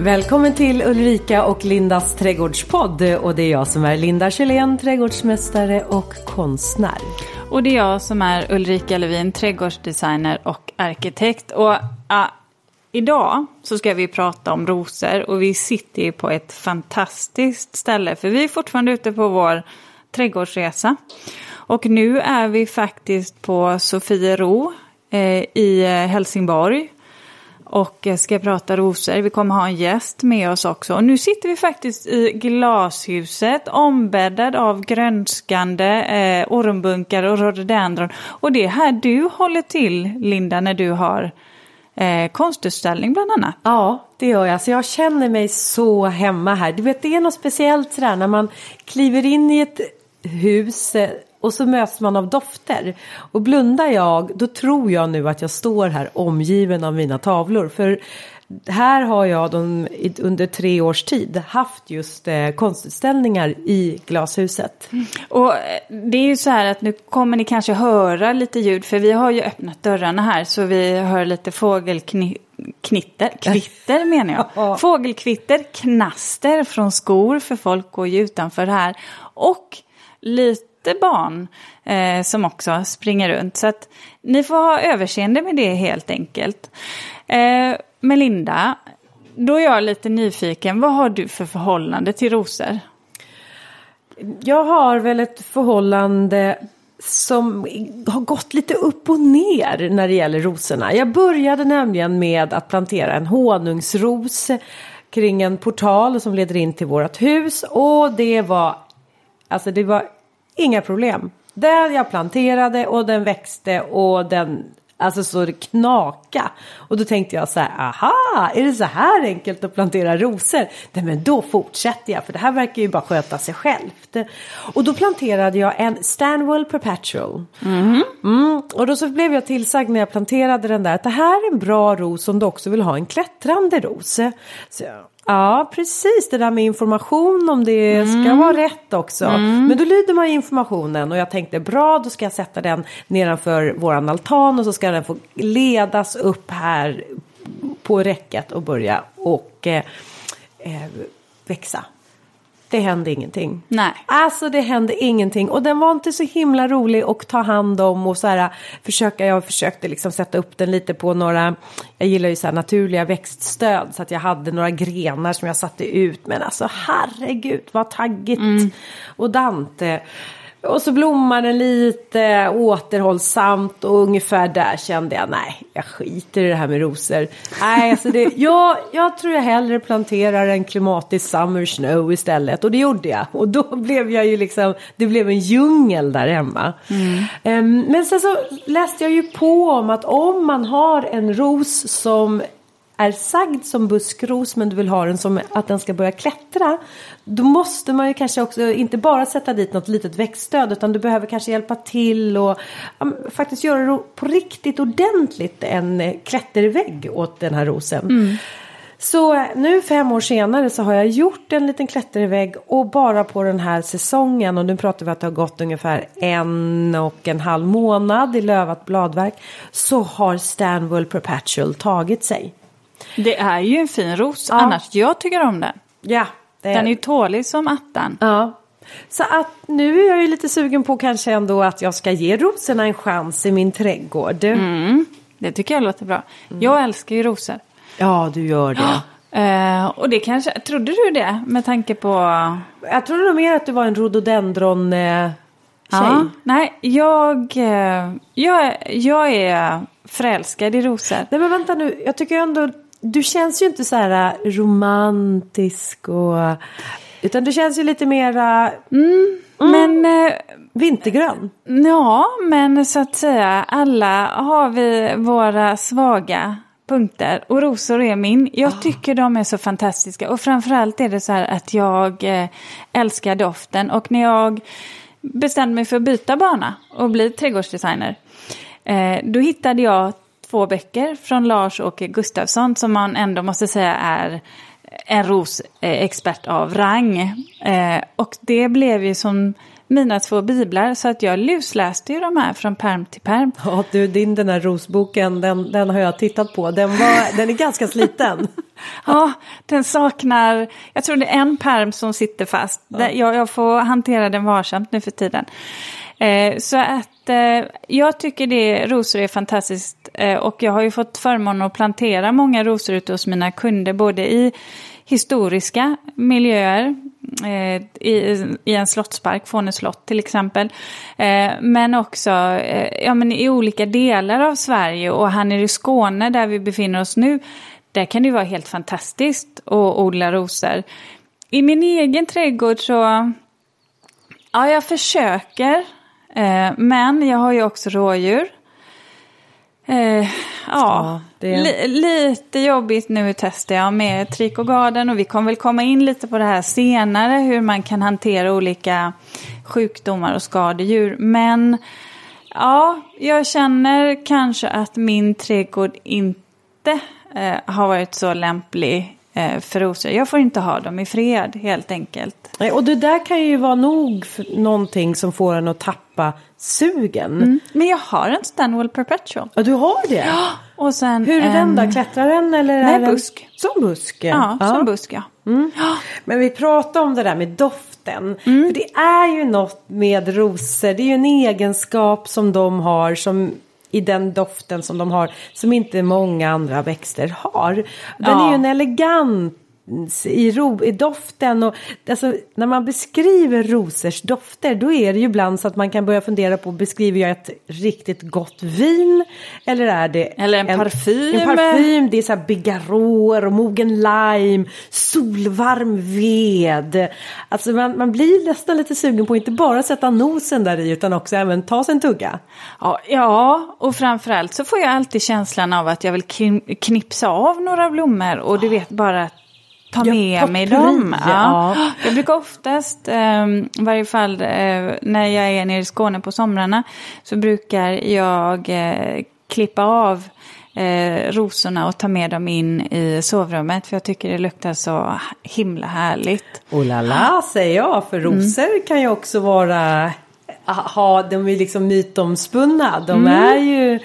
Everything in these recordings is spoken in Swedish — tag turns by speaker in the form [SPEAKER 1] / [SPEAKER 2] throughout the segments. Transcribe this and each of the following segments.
[SPEAKER 1] Välkommen till Ulrika och Lindas trädgårdspodd och det är jag som är Linda Kjellén, trädgårdsmästare och konstnär.
[SPEAKER 2] Och det är jag som är Ulrika Levin, trädgårdsdesigner och arkitekt. Och uh, idag så ska vi prata om rosor och vi sitter ju på ett fantastiskt ställe för vi är fortfarande ute på vår trädgårdsresa. Och nu är vi faktiskt på Sofiero eh, i Helsingborg och eh, ska prata rosor. Vi kommer ha en gäst med oss också. Och nu sitter vi faktiskt i glashuset ombäddad av grönskande eh, ormbunkar och rhododendron. Och det är här du håller till, Linda, när du har eh, konstutställning bland annat.
[SPEAKER 1] Ja, det gör jag. Så jag känner mig så hemma här. Du vet, det är något speciellt sådär när man kliver in i ett hus eh, och så möts man av dofter. Och blundar jag, då tror jag nu att jag står här omgiven av mina tavlor. För här har jag de, under tre års tid haft just eh, konstutställningar i glashuset.
[SPEAKER 2] Mm. Och eh, det är ju så här att nu kommer ni kanske höra lite ljud för vi har ju öppnat dörrarna här så vi hör lite fågelknitter, kvitter menar jag. Fågelkvitter, knaster från skor för folk går ju utanför här. Och lite barn eh, som också springer runt. Så att ni får ha överseende med det helt enkelt. Eh, Melinda, då är jag lite nyfiken. Vad har du för förhållande till rosor?
[SPEAKER 1] Jag har väl ett förhållande som har gått lite upp och ner när det gäller rosorna. Jag började nämligen med att plantera en honungsros kring en portal som leder in till vårt hus och det var Alltså det var inga problem. Den jag planterade och den växte och den Alltså så det knaka. Och då tänkte jag så här, aha, är det så här enkelt att plantera rosor? Nej men då fortsätter jag, för det här verkar ju bara sköta sig självt. Och då planterade jag en Stanwell Perpetual. Mm. Mm. Och då så blev jag tillsagd när jag planterade den där att det här är en bra ros om du också vill ha en klättrande ros. Så Ja, precis. Det där med information om det mm. ska vara rätt också. Mm. Men då lyder man informationen och jag tänkte bra, då ska jag sätta den nedanför våran altan och så ska den få ledas upp här på räcket och börja och eh, eh, växa det hände ingenting.
[SPEAKER 2] Nej.
[SPEAKER 1] Alltså det hände ingenting och den var inte så himla rolig att ta hand om och så här försöka, jag försökte liksom sätta upp den lite på några, jag gillar ju så här naturliga växtstöd så att jag hade några grenar som jag satte ut men alltså herregud vad taggigt mm. och Dante. Och så blommar den lite återhållsamt och ungefär där kände jag nej, jag skiter i det här med rosor. Nej, alltså det, jag, jag tror jag hellre planterar en klimatisk summer snow istället och det gjorde jag. Och då blev jag ju liksom, det blev en djungel där hemma. Mm. Um, men sen så läste jag ju på om att om man har en ros som är sagd som buskros men du vill ha den som att den ska börja klättra. Då måste man ju kanske också inte bara sätta dit något litet växtstöd utan du behöver kanske hjälpa till och um, faktiskt göra det på riktigt ordentligt en klättervägg åt den här rosen. Mm. Så nu fem år senare så har jag gjort en liten klättervägg och bara på den här säsongen och nu pratar vi att det har gått ungefär en och en halv månad i lövat bladverk så har Stanwell Perpetual tagit sig.
[SPEAKER 2] Det är ju en fin ros, ja. annars jag tycker om den.
[SPEAKER 1] Ja.
[SPEAKER 2] Det är... Den är ju tålig som attan.
[SPEAKER 1] Ja. Så att nu är jag ju lite sugen på kanske ändå att jag ska ge rosorna en chans i min trädgård.
[SPEAKER 2] Mm. Det tycker jag låter bra. Mm. Jag älskar ju rosor.
[SPEAKER 1] Ja, du gör det.
[SPEAKER 2] Uh, och det kanske, trodde du det med tanke på?
[SPEAKER 1] Jag trodde nog mer att du var en rhododendron uh, tjej. Ja,
[SPEAKER 2] nej, jag, uh, jag, jag är förälskad i rosor.
[SPEAKER 1] Nej men vänta nu, jag tycker ändå du känns ju inte så här äh, romantisk och... Utan du känns ju lite mera...
[SPEAKER 2] Mm, mm, men...
[SPEAKER 1] Äh, vintergrön.
[SPEAKER 2] Ja, men så att säga alla har vi våra svaga punkter och rosor är min. Jag oh. tycker de är så fantastiska och framförallt är det så här att jag äh, älskar doften och när jag bestämde mig för att byta bana och bli trädgårdsdesigner då hittade jag två böcker från Lars-Åke Gustafsson som man ändå måste säga är en rosexpert av rang. Eh, och det blev ju som mina två biblar. Så att jag lusläste ju de här från perm till perm.
[SPEAKER 1] Ja, du, din den här rosboken, den, den har jag tittat på. Den, var, den är ganska sliten.
[SPEAKER 2] ja, den saknar, jag tror det är en perm som sitter fast. Ja. Jag, jag får hantera den varsamt nu för tiden. Eh, så att eh, jag tycker det, rosor är fantastiskt eh, och jag har ju fått förmånen att plantera många rosor ute hos mina kunder både i historiska miljöer eh, i, i en slottspark, Fåne slott till exempel. Eh, men också eh, ja, men i olika delar av Sverige och här nere i Skåne där vi befinner oss nu. Där kan det vara helt fantastiskt att odla rosor. I min egen trädgård så, ja jag försöker. Eh, men jag har ju också rådjur. Eh, ja, det... li lite jobbigt nu testar jag med Tricogarden och vi kommer väl komma in lite på det här senare hur man kan hantera olika sjukdomar och skadedjur. Men ja, jag känner kanske att min trädgård inte eh, har varit så lämplig för rosor. Jag får inte ha dem i fred helt enkelt.
[SPEAKER 1] Nej, och det där kan ju vara nog för någonting som får en att tappa sugen. Mm.
[SPEAKER 2] Men jag har en Stanwell Perpetual.
[SPEAKER 1] Ja, du har det?
[SPEAKER 2] Ja. Och sen
[SPEAKER 1] Hur är en... den då? Klättrar den eller?
[SPEAKER 2] Nej,
[SPEAKER 1] är den...
[SPEAKER 2] busk.
[SPEAKER 1] Som busk?
[SPEAKER 2] Ja, ja. som busk ja. Mm.
[SPEAKER 1] Men vi pratar om det där med doften. Mm. För det är ju något med rosor, det är ju en egenskap som de har som i den doften som de har som inte många andra växter har. Den ja. är ju en elegant i, ro, i doften och alltså, när man beskriver rosers dofter då är det ju ibland så att man kan börja fundera på beskriver jag ett riktigt gott vin eller är det
[SPEAKER 2] eller en, en parfym?
[SPEAKER 1] En parfym, det är så här bigarråer och mogen lime, solvarm ved. Alltså man, man blir nästan lite sugen på att inte bara sätta nosen där i utan också även ta sig en tugga.
[SPEAKER 2] Ja, ja, och framförallt så får jag alltid känslan av att jag vill knipsa av några blommor och du vet bara att ta med ja, mig dem. Ja. ja. Jag brukar oftast, eh, i varje fall eh, när jag är nere i Skåne på somrarna, så brukar jag eh, klippa av eh, rosorna och ta med dem in i sovrummet. För jag tycker det luktar så himla härligt.
[SPEAKER 1] Oh la la säger jag, för mm. rosor mm. kan ju också vara, ha, de är liksom mytomspunna. De mm. är ju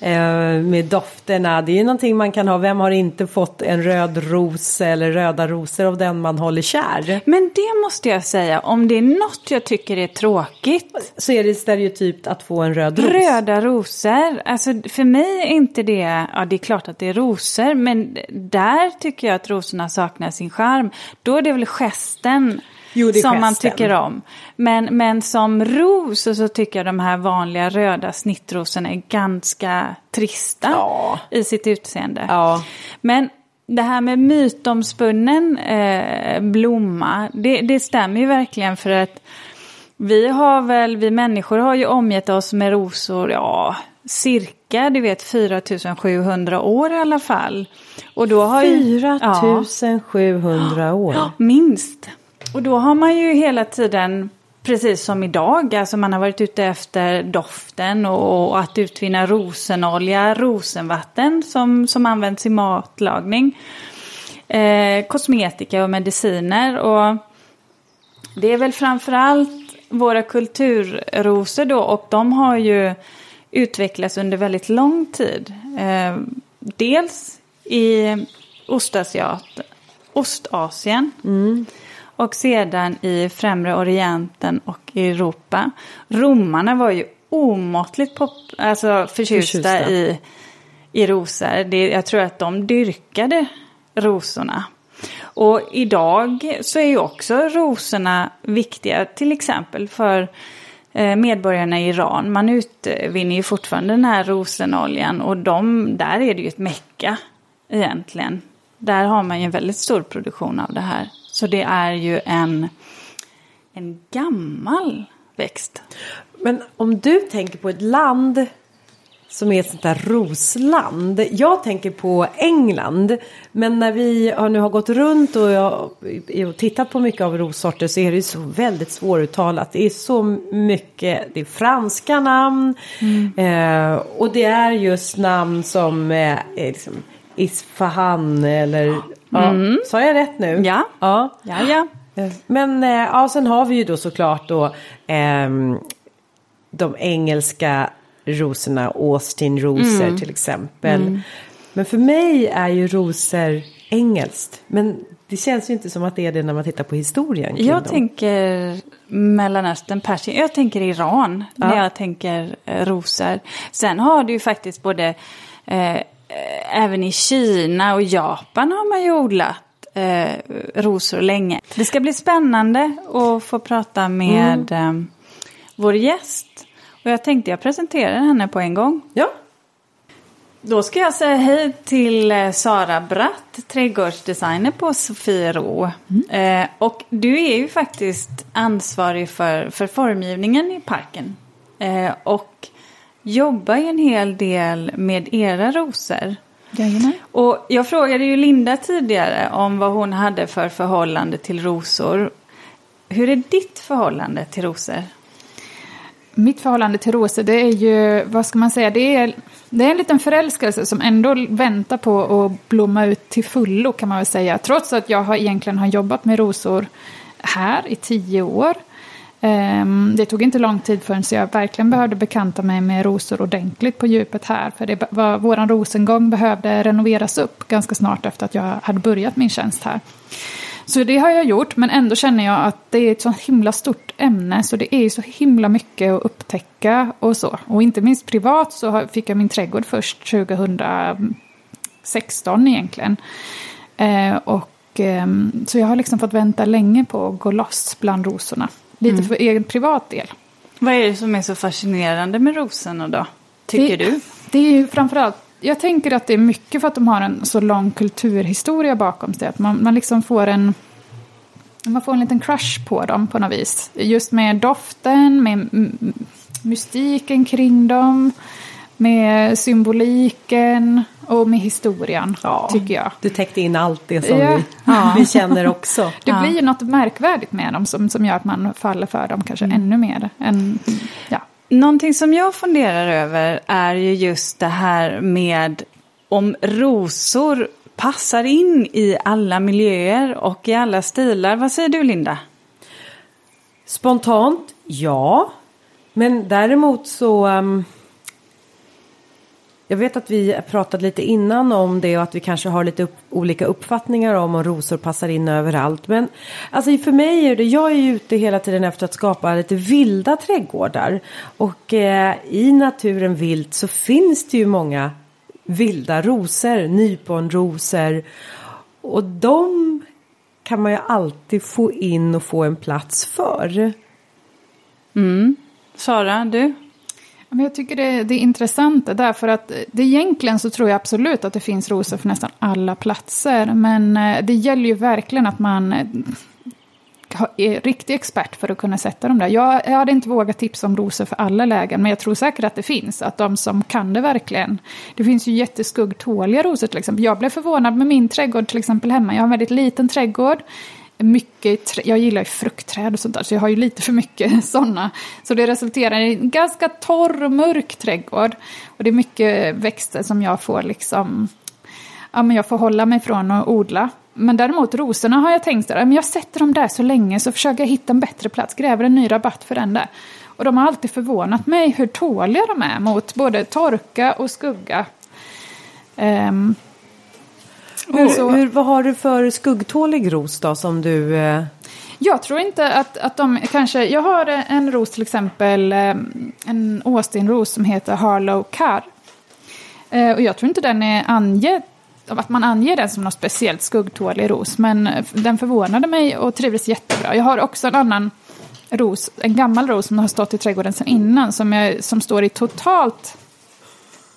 [SPEAKER 1] med dofterna. Det är ju någonting man kan ha. Vem har inte fått en röd ros eller röda rosor av den man håller kär?
[SPEAKER 2] Men det måste jag säga, om det är något jag tycker är tråkigt.
[SPEAKER 1] Så är det stereotypt att få en röd ros.
[SPEAKER 2] Röda rosor. Alltså för mig är inte det, ja det är klart att det är rosor, men där tycker jag att rosorna saknar sin charm. Då är det väl gesten Jo, som man tycker om. Men, men som ros så, så tycker jag de här vanliga röda snittrosorna är ganska trista ja. i sitt utseende. Ja. Men det här med mytomspunnen eh, blomma, det, det stämmer ju verkligen för att vi har väl, vi människor har ju omgett oss med rosor, ja, cirka, du vet 4700 år i alla fall.
[SPEAKER 1] Och då har 4700 ja, år?
[SPEAKER 2] Minst. Och då har man ju hela tiden, precis som idag, alltså man har varit ute efter doften och, och att utvinna rosenolja, rosenvatten som, som används i matlagning. Eh, kosmetika och mediciner. Och det är väl framförallt våra kulturrosor då och de har ju utvecklats under väldigt lång tid. Eh, dels i Ostasiat, Ostasien. Mm och sedan i Främre Orienten och Europa. Romarna var ju omåttligt pop, alltså förtjusta, förtjusta. I, i rosor. Det, jag tror att de dyrkade rosorna. Och idag så är ju också rosorna viktiga till exempel för eh, medborgarna i Iran. Man utvinner ju fortfarande den här rosenoljan och de, där är det ju ett mecka egentligen. Där har man ju en väldigt stor produktion av det här. Så det är ju en, en gammal växt.
[SPEAKER 1] Men om du tänker på ett land som är ett sånt där rosland. Jag tänker på England. Men när vi har, nu har gått runt och, jag, och tittat på mycket av rossorter så är det så väldigt svåruttalat. Det är så mycket, det är franska namn. Mm. Eh, och det är just namn som eh, liksom Isfahan eller Ja. Mm. Sa jag rätt nu?
[SPEAKER 2] Ja.
[SPEAKER 1] ja.
[SPEAKER 2] ja, ja.
[SPEAKER 1] Eh, Men eh, ja, sen har vi ju då såklart då ehm, de engelska rosorna, Austin-rosor till exempel. Men för mig är ju rosor engelskt. Men det känns ju inte som att det är det när man tittar på historien. kring
[SPEAKER 2] Jag
[SPEAKER 1] dem.
[SPEAKER 2] tänker Mellanöstern, Persien, jag tänker Iran när jag tänker eh, rosor. Sen har du ju faktiskt både, eh, eh, även i Kina och Japan har man ju odlat eh, rosor länge. Det ska bli spännande att få prata med eh, vår gäst. Och jag tänkte jag presenterar henne på en gång.
[SPEAKER 1] Ja,
[SPEAKER 2] Då ska jag säga hej till eh, Sara Bratt, trädgårdsdesigner på Sofiero. Eh, och du är ju faktiskt ansvarig för, för formgivningen i parken. Eh, och jobbar ju en hel del med era rosor.
[SPEAKER 3] Jajamän.
[SPEAKER 2] Och jag frågade ju Linda tidigare om vad hon hade för förhållande till rosor. Hur är ditt förhållande till rosor?
[SPEAKER 3] Mitt förhållande till rosor, det är ju, vad ska man säga, det är, det är en liten förälskelse som ändå väntar på att blomma ut till fullo kan man väl säga. Trots att jag har, egentligen har jobbat med rosor här i tio år. Ehm, det tog inte lång tid förrän jag verkligen behövde bekanta mig med rosor ordentligt på djupet här. För det var, våran rosengång behövde renoveras upp ganska snart efter att jag hade börjat min tjänst här. Så det har jag gjort, men ändå känner jag att det är ett så himla stort ämne så det är så himla mycket att upptäcka och så. Och inte minst privat så fick jag min trädgård först 2016 egentligen. Eh, och, ehm, så jag har liksom fått vänta länge på att gå loss bland rosorna. Lite för egen privat del.
[SPEAKER 2] Vad är det som är så fascinerande med rosorna då? Tycker
[SPEAKER 3] det,
[SPEAKER 2] du?
[SPEAKER 3] Det är ju framförallt, jag tänker att det är mycket för att de har en så lång kulturhistoria bakom sig. Att man, man liksom får en, man får en liten crush på dem på något vis. Just med doften, med mm, mystiken kring dem, med symboliken och med historien, tycker jag.
[SPEAKER 1] du täckte in allt det som
[SPEAKER 3] Ja.
[SPEAKER 1] vi,
[SPEAKER 3] Ja.
[SPEAKER 1] vi känner också.
[SPEAKER 3] Det
[SPEAKER 2] Ja.
[SPEAKER 3] blir ju något märkvärdigt med dem som, som gör att man faller för dem kanske ännu mer. Än, ja.
[SPEAKER 2] Någonting som jag funderar över är ju just det här med om rosor passar in i alla miljöer och i alla stilar. Vad säger du Linda?
[SPEAKER 1] Spontant, ja. Men däremot så... ehm, jag vet att vi pratat lite innan om det och att vi kanske har lite upp, olika uppfattningar om om rosor passar in överallt. Men alltså för mig är det, jag är ju ute hela tiden efter att skapa lite vilda trädgårdar. Och eh, i naturen vilt så finns det ju många vilda rosor, nyponrosor. Och de kan man ju alltid få in och få en plats för. Mm.
[SPEAKER 2] Sara, du?
[SPEAKER 3] Men jag tycker det, det är intressant det därför att eh, det egentligen så tror jag absolut att det finns rosor för nästan alla platser. Men eh, det gäller ju verkligen att man eh, är riktig expert för att kunna sätta dem där. Jag, jag hade inte vågat tipsa om rosor för alla lägen, men jag tror säkert att det finns. Att de som kan det verkligen. Det finns ju jätteskuggtåliga rosor till exempel. Jag blev förvånad med min trädgård till exempel hemma. Jag har en väldigt liten trädgård. Mycket, trä- jag gillar ju fruktträd och sånt där, så jag har ju lite för mycket sådana. Så det resulterar i en ganska torr och mörk trädgård. Och det är mycket växter som jag får liksom ja, men jag får hålla mig från att odla. Men däremot rosorna har jag tänkt att jag sätter dem där så länge så försöker jag hitta en bättre plats, gräver en ny rabatt för den där. Och de har alltid förvånat mig hur tåliga de är mot både torka och skugga. Um,
[SPEAKER 1] hur,
[SPEAKER 3] så-
[SPEAKER 1] hur, vad har du för skuggtålig ros då som du... Eh,
[SPEAKER 3] Jag tror inte att, att de kanske... Jag har en ros till exempel, eh, en Austin-ros som heter Harlow Carr. Eh, Och jag tror inte den är angett, att man anger den som något speciellt skuggtålig ros. Men den förvånade mig och trivdes jättebra. Jag har också en annan ros, en gammal ros som har stått i trädgården sedan innan. Som, jag, som står i totalt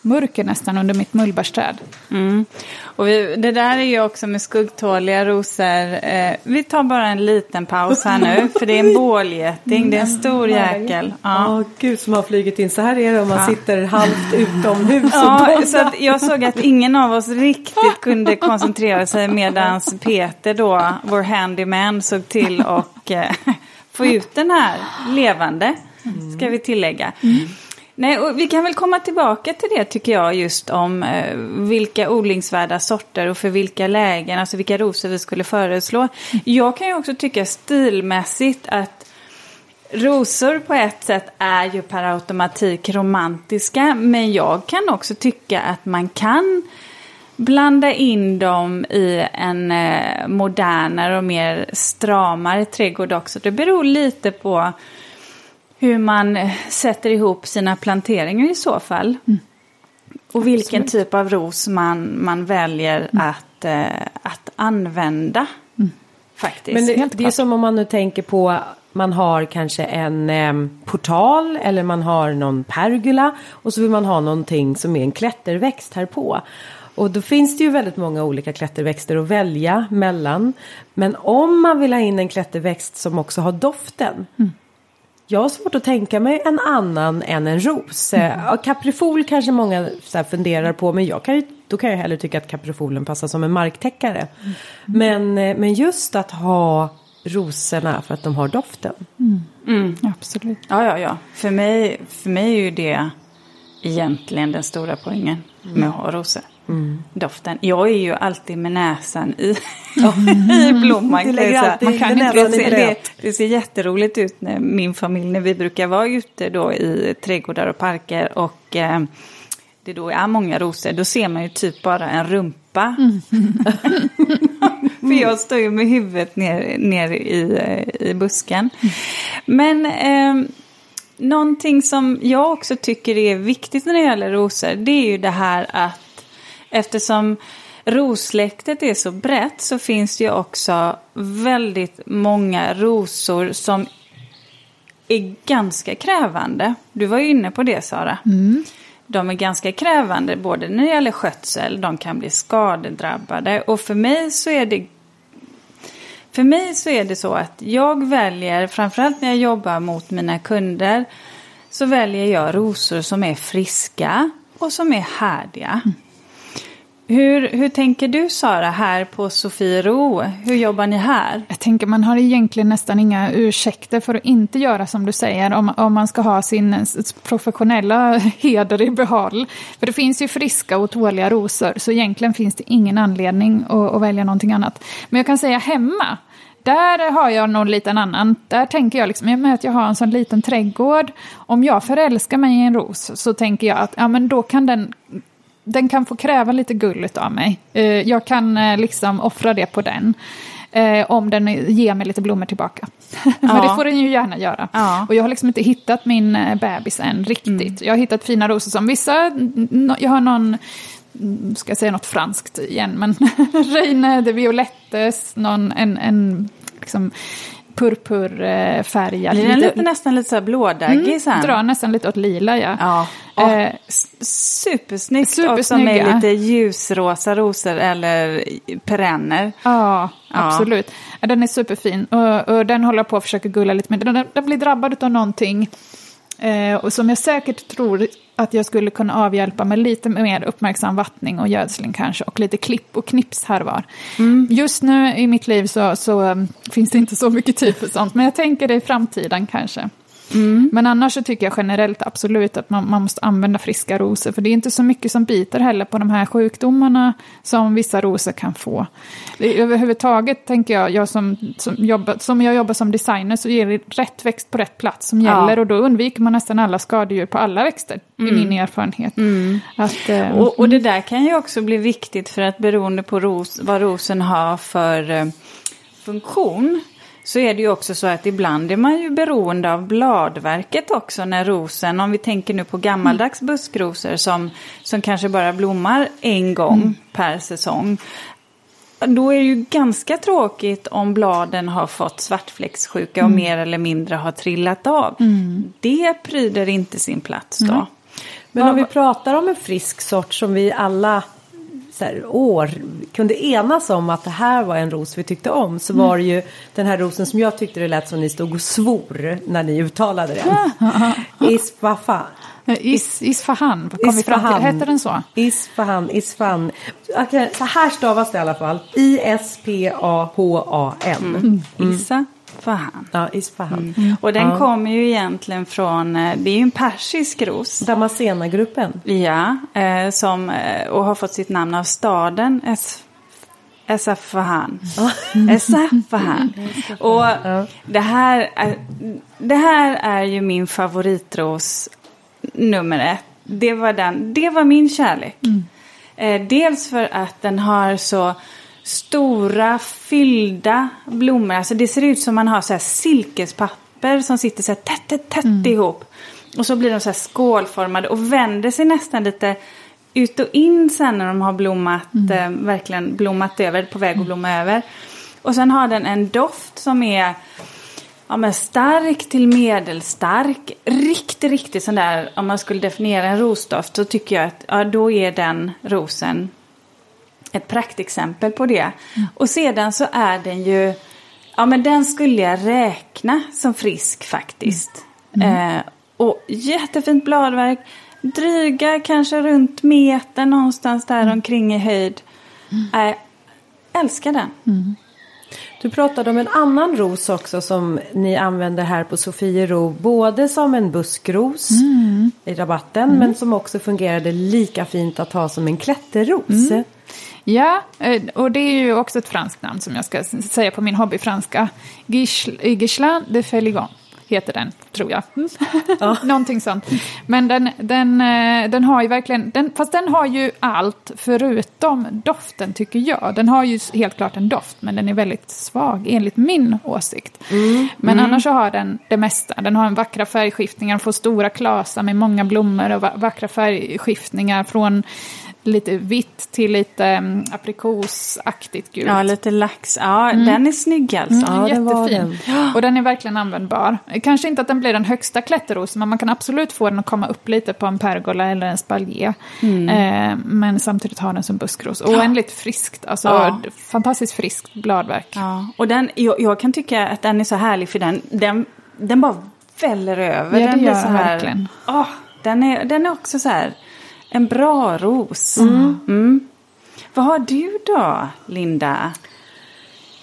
[SPEAKER 3] mörker nästan under mitt mullbärsträd.
[SPEAKER 2] Mm. Och vi, det där är ju också med skuggtåliga rosor. Eh, vi tar bara en liten paus här nu. För det är en bålgeting. Det är en stor jäkel.
[SPEAKER 1] Ja,
[SPEAKER 2] Ja.
[SPEAKER 1] gud som har flugit in. Så här är det om man
[SPEAKER 2] Ja.
[SPEAKER 1] sitter halvt utomhus
[SPEAKER 2] Ja, så att jag såg att ingen av oss riktigt kunde koncentrera sig medan Peter då, vår handyman, såg till och eh, få ut den här levande, ska vi tillägga. Nej, och vi kan väl komma tillbaka till det tycker jag just om eh, vilka odlingsvärda sorter och för vilka lägen, alltså vilka rosor vi skulle föreslå. Jag kan ju också tycka stilmässigt att rosor på ett sätt är ju per automatik romantiska, men jag kan också tycka att man kan blanda in dem i en eh, modernare och mer stramare trädgård också. Det beror lite på hur man eh, sätter ihop sina planteringar i så fall. Mm. Och vilken Absolut. typ av ros man, man väljer mm. att, eh, att använda. Mm. Faktiskt.
[SPEAKER 1] Men det, det är som om man nu tänker på man har kanske en eh, portal eller man har någon pergola och så vill man ha någonting som är en klätterväxt här på. Och då finns det ju väldigt många olika klätterväxter att välja mellan. Men om man vill ha in en klätterväxt som också har doften. Mm. Jag har svårt att tänka mig en annan än en ros. Mm. Ja, kaprifol kanske många så funderar på men jag kan ju, då kan jag hellre tycka att kaprifolen passar som en marktäckare. Mm. Men, eh, men just att ha rosorna för att de har doften.
[SPEAKER 3] Mm. Mm. Absolut.
[SPEAKER 2] Ja, ja, ja. För mig, för mig är ju det egentligen den stora poängen med att ha rosor. Mm. Doften. Jag är ju alltid med näsan i, i blomman. Man kan inte, det, ser, det, det ser jätteroligt ut när min familj, när vi brukar vara ute då i trädgårdar och parker och eh, det då är många rosor, då ser man ju typ bara en rumpa. Mm. För jag står ju med huvudet ner, ner i, eh, i busken. Men eh, någonting som jag också tycker är viktigt när det gäller rosor, det är ju det här att eftersom rossläktet är så brett så finns det ju också väldigt många rosor som är ganska krävande. Du var ju inne på det Sara. Mm. De är ganska krävande både när det gäller skötsel, de kan bli skadedrabbade och för mig så är det för mig så är det så att jag väljer, framförallt när jag jobbar mot mina kunder, så väljer jag rosor som är friska och som är härdiga. Mm. Hur, hur tänker du Sara här på Sofiero? Hur jobbar ni här?
[SPEAKER 3] Jag tänker man har egentligen nästan inga ursäkter för att inte göra som du säger om, om man ska ha sin professionella heder i behåll. För det finns ju friska och tåliga rosor så egentligen finns det ingen anledning att, att välja någonting annat. Men jag kan säga hemma där har jag någon liten annan. Där tänker jag liksom, i och med att jag har en sån liten trädgård. Om jag förälskar mig i en ros så tänker jag att ja, men då kan den den kan få kräva lite gulligt av mig. Eh, jag kan eh, liksom offra det på den. Eh, om den ger mig lite blommor tillbaka. Men det får den ju gärna göra. Ja. Och jag har liksom inte hittat min bebis än riktigt. Mm. Jag har hittat fina rosor som vissa, jag har någon, mm, ska jag säga något franskt igen, men Reine de Violettes, någon, en, en liksom, purpurfärgad.
[SPEAKER 2] Blir den lite, nästan lite så här blådaggig mm, sen?
[SPEAKER 3] Drar nästan lite åt lila ja.
[SPEAKER 2] ja. Eh, supersnyggt supersnygga. också med lite ljusrosa rosor eller perenner.
[SPEAKER 3] Ja, absolut. Ja. Den är superfin och, och den håller på att försöka gulla lite med. Den, den blir drabbad av någonting och som jag säkert tror att jag skulle kunna avhjälpa med lite mer uppmärksam vattning och gödsling kanske. Och lite klipp och knips här var. Mm. Just nu i mitt liv så, så um, finns det inte så mycket tid för sånt. Men jag tänker det i framtiden kanske. Mm. Men annars så tycker jag generellt absolut att man, man måste använda friska rosor. För det är inte så mycket som biter heller på de här sjukdomarna som vissa rosor kan få. Överhuvudtaget tänker jag, jag som, som, jobbar, som jag jobbar som designer så är det rätt växt på rätt plats som gäller. Ja. Och då undviker man nästan alla skadedjur på alla växter, mm. i min erfarenhet.
[SPEAKER 2] Mm. Att, eh, och, och, det där kan ju också bli viktigt för att beroende på ros, vad rosen har för eh, funktion så är det ju också så att ibland är man ju beroende av bladverket också när rosen, om vi tänker nu på gammaldags mm. buskrosor som, som kanske bara blommar en gång mm. per säsong. Då är det ju ganska tråkigt om bladen har fått svartfläckssjuka mm. och mer eller mindre har trillat av. Mm. Det pryder inte sin plats då.
[SPEAKER 1] Men om vi pratar om en frisk sort som vi alla så här, år kunde enas om att det här var en ros vi tyckte om så var det ju den här rosen som jag tyckte det lät som ni stod och svor när ni uttalade den. Isfahan.
[SPEAKER 3] Is, Isfahan, kom Isfahan. vi Hette den så?
[SPEAKER 1] Isfahan, Isfahan. Okay, så här stavas det i alla fall. I-S-P-A-H-A-N. Mm.
[SPEAKER 2] Issa. Isfahan.
[SPEAKER 1] Ja, Isfahan.
[SPEAKER 2] Mm. Och den
[SPEAKER 1] Ja.
[SPEAKER 2] kommer ju egentligen från, eh, det är ju en persisk ros.
[SPEAKER 1] Damascena-gruppen.
[SPEAKER 2] Ja, eh, som, eh, och har fått sitt namn av staden Es- Esfahan. Esfahan. Och det här, är, det här är ju min favoritros nummer ett. Det var, den, det var min kärlek. Eh, dels för att den har så stora fyllda blommor. Alltså det ser ut som man har så här silkespapper som sitter så här tätt, tätt, tätt ihop. Och så blir de så här skålformade och vänder sig nästan lite ut och in sen när de har blommat, eh, verkligen blommat över, på väg att blomma över. Och sen har den en doft som är ja, men stark till medelstark. Riktigt, riktigt sån där, om man skulle definiera en rosdoft så tycker jag att ja, då är den rosen ett praktexempel på det. Och sedan så är den ju, ja men den skulle jag räkna som frisk faktiskt. Eh, och jättefint bladverk, dryga kanske runt meter någonstans där omkring i höjd. Eh, älskar den.
[SPEAKER 1] Du pratade om en annan ros också som ni använder här på Sofiero. Både som en buskros i rabatten men som också fungerade lika fint att ha som en klätterros.
[SPEAKER 3] Ja, eh, och det är ju också ett franskt namn som jag ska säga på min hobbyfranska. Gish- Gislain de Feligon heter den, tror jag. Någonting sånt. Men den, den, eh, den har ju verkligen, den, fast den har ju allt förutom doften tycker jag. Den har ju helt klart en doft, men den är väldigt svag enligt min åsikt. Men annars så har den det mesta. Den har en vackra färgskiftningar, får stora klasar med många blommor och va- vackra färgskiftningar från lite vitt till lite um, aprikosaktigt gult.
[SPEAKER 2] Ja, lite lax. Ja, den är snygg alltså.
[SPEAKER 1] Ja, det var
[SPEAKER 3] Jättefin. Och den är verkligen användbar. Kanske inte att den blir den högsta klätterrosen, men man kan absolut få den att komma upp lite på en pergola eller en spaljer. Eh, men samtidigt ha den som buskros. Och oändligt friskt, alltså
[SPEAKER 2] Ja.
[SPEAKER 3] fantastiskt friskt bladverk.
[SPEAKER 2] Ja, och den, jag, jag kan tycka att den är så härlig för den, den, den bara väller över.
[SPEAKER 3] Ja, det
[SPEAKER 2] den blir
[SPEAKER 3] gör
[SPEAKER 2] så
[SPEAKER 3] den
[SPEAKER 2] här,
[SPEAKER 3] verkligen.
[SPEAKER 2] Åh, den, är, den är också så här en bra ros. Mm. Vad har du då, Linda?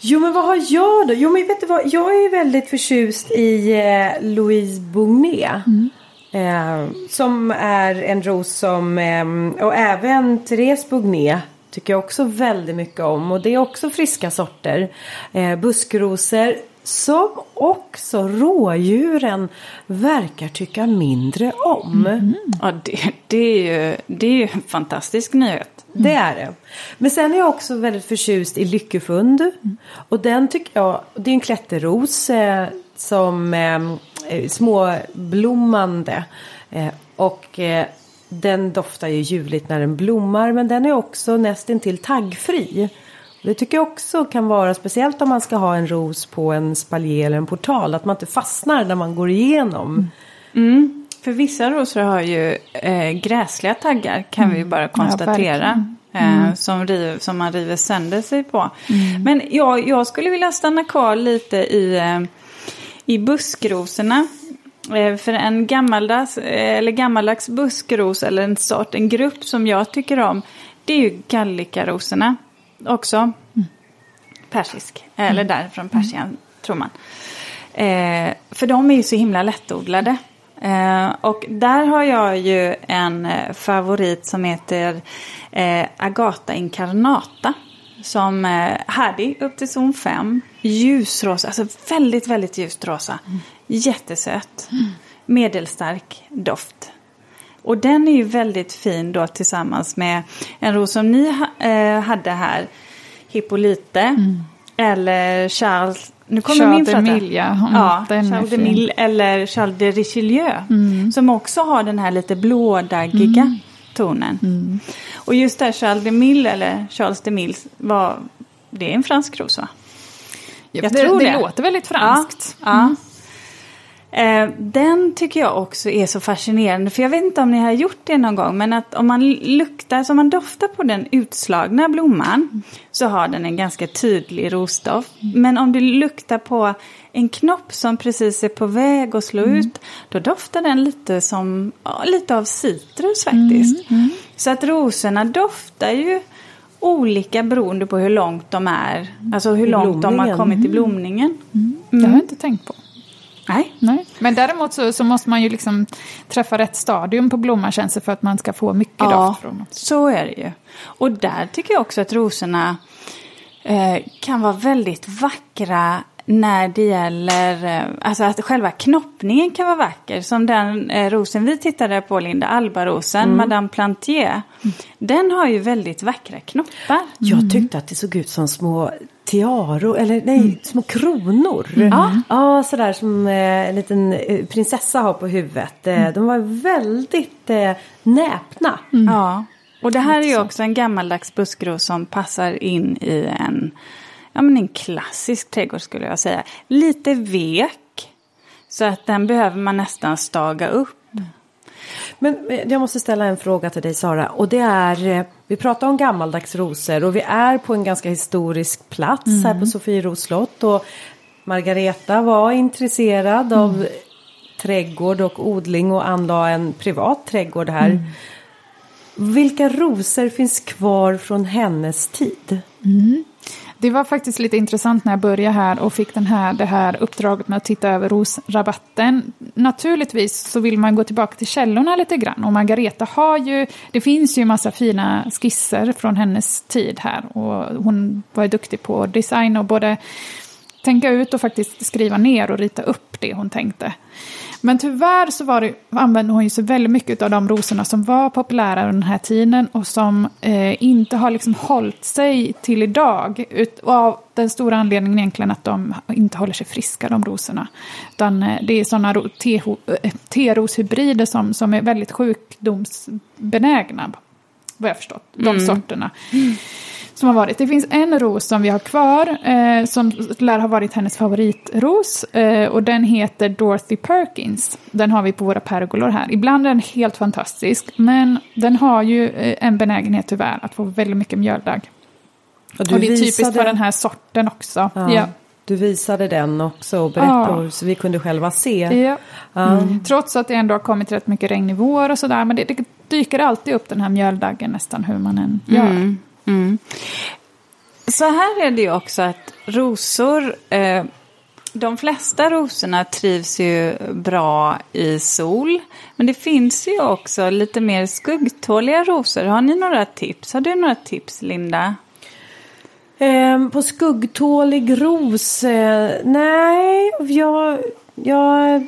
[SPEAKER 1] Jo men vad har jag då? Jo men vet du vad? Jag är väldigt förtjust i eh, Louise Bournet. Eh, som är en ros som, eh, och även Therese Bournet tycker jag också väldigt mycket om. Och det är också friska sorter. Eh, buskrosor som också rådjuren verkar tycka mindre om.
[SPEAKER 2] Ja, det, det, är ju, det är ju en fantastisk nyhet.
[SPEAKER 1] Det är det. Men sen är jag också väldigt förtjust i Lyckefund. Och den tycker jag, det är en klätterros eh, som eh, är småblommande. Eh, och eh, den doftar ju ljuvligt när den blommar men den är också nästintill taggfri. Det tycker jag också kan vara speciellt om man ska ha en ros på en spaljer eller en portal. Att man inte fastnar när man går igenom.
[SPEAKER 2] För vissa rosor har ju eh, gräsliga taggar kan vi ju bara konstatera.
[SPEAKER 3] verkligen.
[SPEAKER 2] eh, som, riv, som man river sönder sig på. Men jag, jag skulle vilja stanna kvar lite i, eh, i buskrosorna. Eh, för en gammaldags, eh, eller gammaldags buskros eller en sort, en grupp som jag tycker om. Det är ju gallikarosorna också. Persisk, eller därifrån Persien tror man. Eh, för de är ju så himla lättodlade. Eh, och där har jag ju en eh, favorit som heter eh, Agata incarnata. Som eh, härdig upp till zon 5. Ljusrosa, alltså väldigt, väldigt ljust rosa. Jättesöt. Medelstark doft. Och den är ju väldigt fin då tillsammans med en ros som ni eh, hade här. Hippolyte. Eller Charles. Nu kommer
[SPEAKER 3] Charles
[SPEAKER 2] min flöta.
[SPEAKER 3] Mille, ja. Mm,
[SPEAKER 2] ja Charles de. Mille eller Charles de Richelieu. Som också har den här lite blådaggiga tonen. Och just där Charles de Mille eller Charles de Mille var det är en fransk ros va?
[SPEAKER 3] Ja,
[SPEAKER 2] Jag
[SPEAKER 3] det,
[SPEAKER 2] tror
[SPEAKER 3] det
[SPEAKER 2] det.
[SPEAKER 3] låter väldigt franskt.
[SPEAKER 2] Ja. Eh, den tycker jag också är så fascinerande. För jag vet inte om ni har gjort det någon gång. Men att om man luktar, så om man doftar på den utslagna blomman. Så har den en ganska tydlig rosdoft. Men om du luktar på en knopp som precis är på väg att slå ut. Då doftar den lite som, ja, lite av citrus faktiskt. Så att rosorna doftar ju olika beroende på hur långt de är. Alltså hur långt de har kommit i blomningen.
[SPEAKER 3] Det har jag inte tänkt på.
[SPEAKER 2] Nej.
[SPEAKER 3] Nej. Men däremot så, så måste man ju liksom träffa rätt stadium på blomman känns det för att man ska få mycket
[SPEAKER 2] Ja,
[SPEAKER 3] doft från dem.
[SPEAKER 2] så är det ju. Och där tycker jag också att rosorna eh, kan vara väldigt vackra när det gäller, eh, alltså att själva knoppningen kan vara vacker. Som den eh, rosen vi tittade på, Linda, Albarosen, Madame Plantier. Den har ju väldigt vackra knoppar.
[SPEAKER 1] Jag tyckte att det såg ut som små tiaror, eller nej, små kronor.
[SPEAKER 2] Ja.
[SPEAKER 1] ja, sådär som eh, en liten eh, prinsessa har på huvudet. Eh, De var väldigt eh, näpna.
[SPEAKER 2] Ja, och det här är ju också en gammaldags buskros som passar in i en, ja, men en klassisk trädgård skulle jag säga. Lite vek, så att den behöver man nästan staga upp.
[SPEAKER 1] Men eh, jag måste ställa en fråga till dig Sara. Och det är, eh, vi pratar om gammaldags rosor och vi är på en ganska historisk plats här på Sofieros slott. Och Margareta var intresserad av trädgård och odling och anlade en privat trädgård här. Vilka rosor finns kvar från hennes tid?
[SPEAKER 3] Det var faktiskt lite intressant när jag började här och fick den här, det här uppdraget med att titta över rosrabatten. Naturligtvis så vill man gå tillbaka till källorna lite grann och Margareta har ju, det finns ju massa fina skisser från hennes tid här och hon var ju duktig på design och både tänka ut och faktiskt skriva ner och rita upp det hon tänkte. Men tyvärr så var det, använde hon ju så väldigt mycket av de rosorna som var populära under den här tiden och som eh, inte har liksom hållit sig till idag. Ut, och av den stora anledningen egentligen att de inte håller sig friska, de rosorna. Utan eh, det är sådana eh, teroshybrider som, som är väldigt sjukdomsbenägna. Vad jag förstått, de sorterna. Som har varit. Det finns en ros som vi har kvar eh, som lär ha varit hennes favoritros eh, och den heter Dorothy Perkins. Den har vi på våra pergolor här. Ibland är den helt fantastisk men den har ju eh, en benägenhet tyvärr att få väldigt mycket mjöldagg.
[SPEAKER 1] Och du
[SPEAKER 3] och det är typiskt
[SPEAKER 1] visade-
[SPEAKER 3] för den här sorten också.
[SPEAKER 1] Ja,
[SPEAKER 3] Ja.
[SPEAKER 1] Du visade den också och berättade
[SPEAKER 3] Ja.
[SPEAKER 1] så vi kunde själva se.
[SPEAKER 3] Ja. Mm. Trots att det ändå har kommit rätt mycket regn i vår och sådär. Men det, det dyker alltid upp den här mjöldaggen nästan hur man än gör.
[SPEAKER 2] Mm. Mm. Så här är det ju också att rosor, eh, de flesta rosorna trivs ju bra i sol. Men det finns ju också lite mer skuggtåliga rosor. Har ni några tips? Har du några tips, Linda?
[SPEAKER 1] Ehm, på skuggtålig ros? Eh, nej, jag, jag,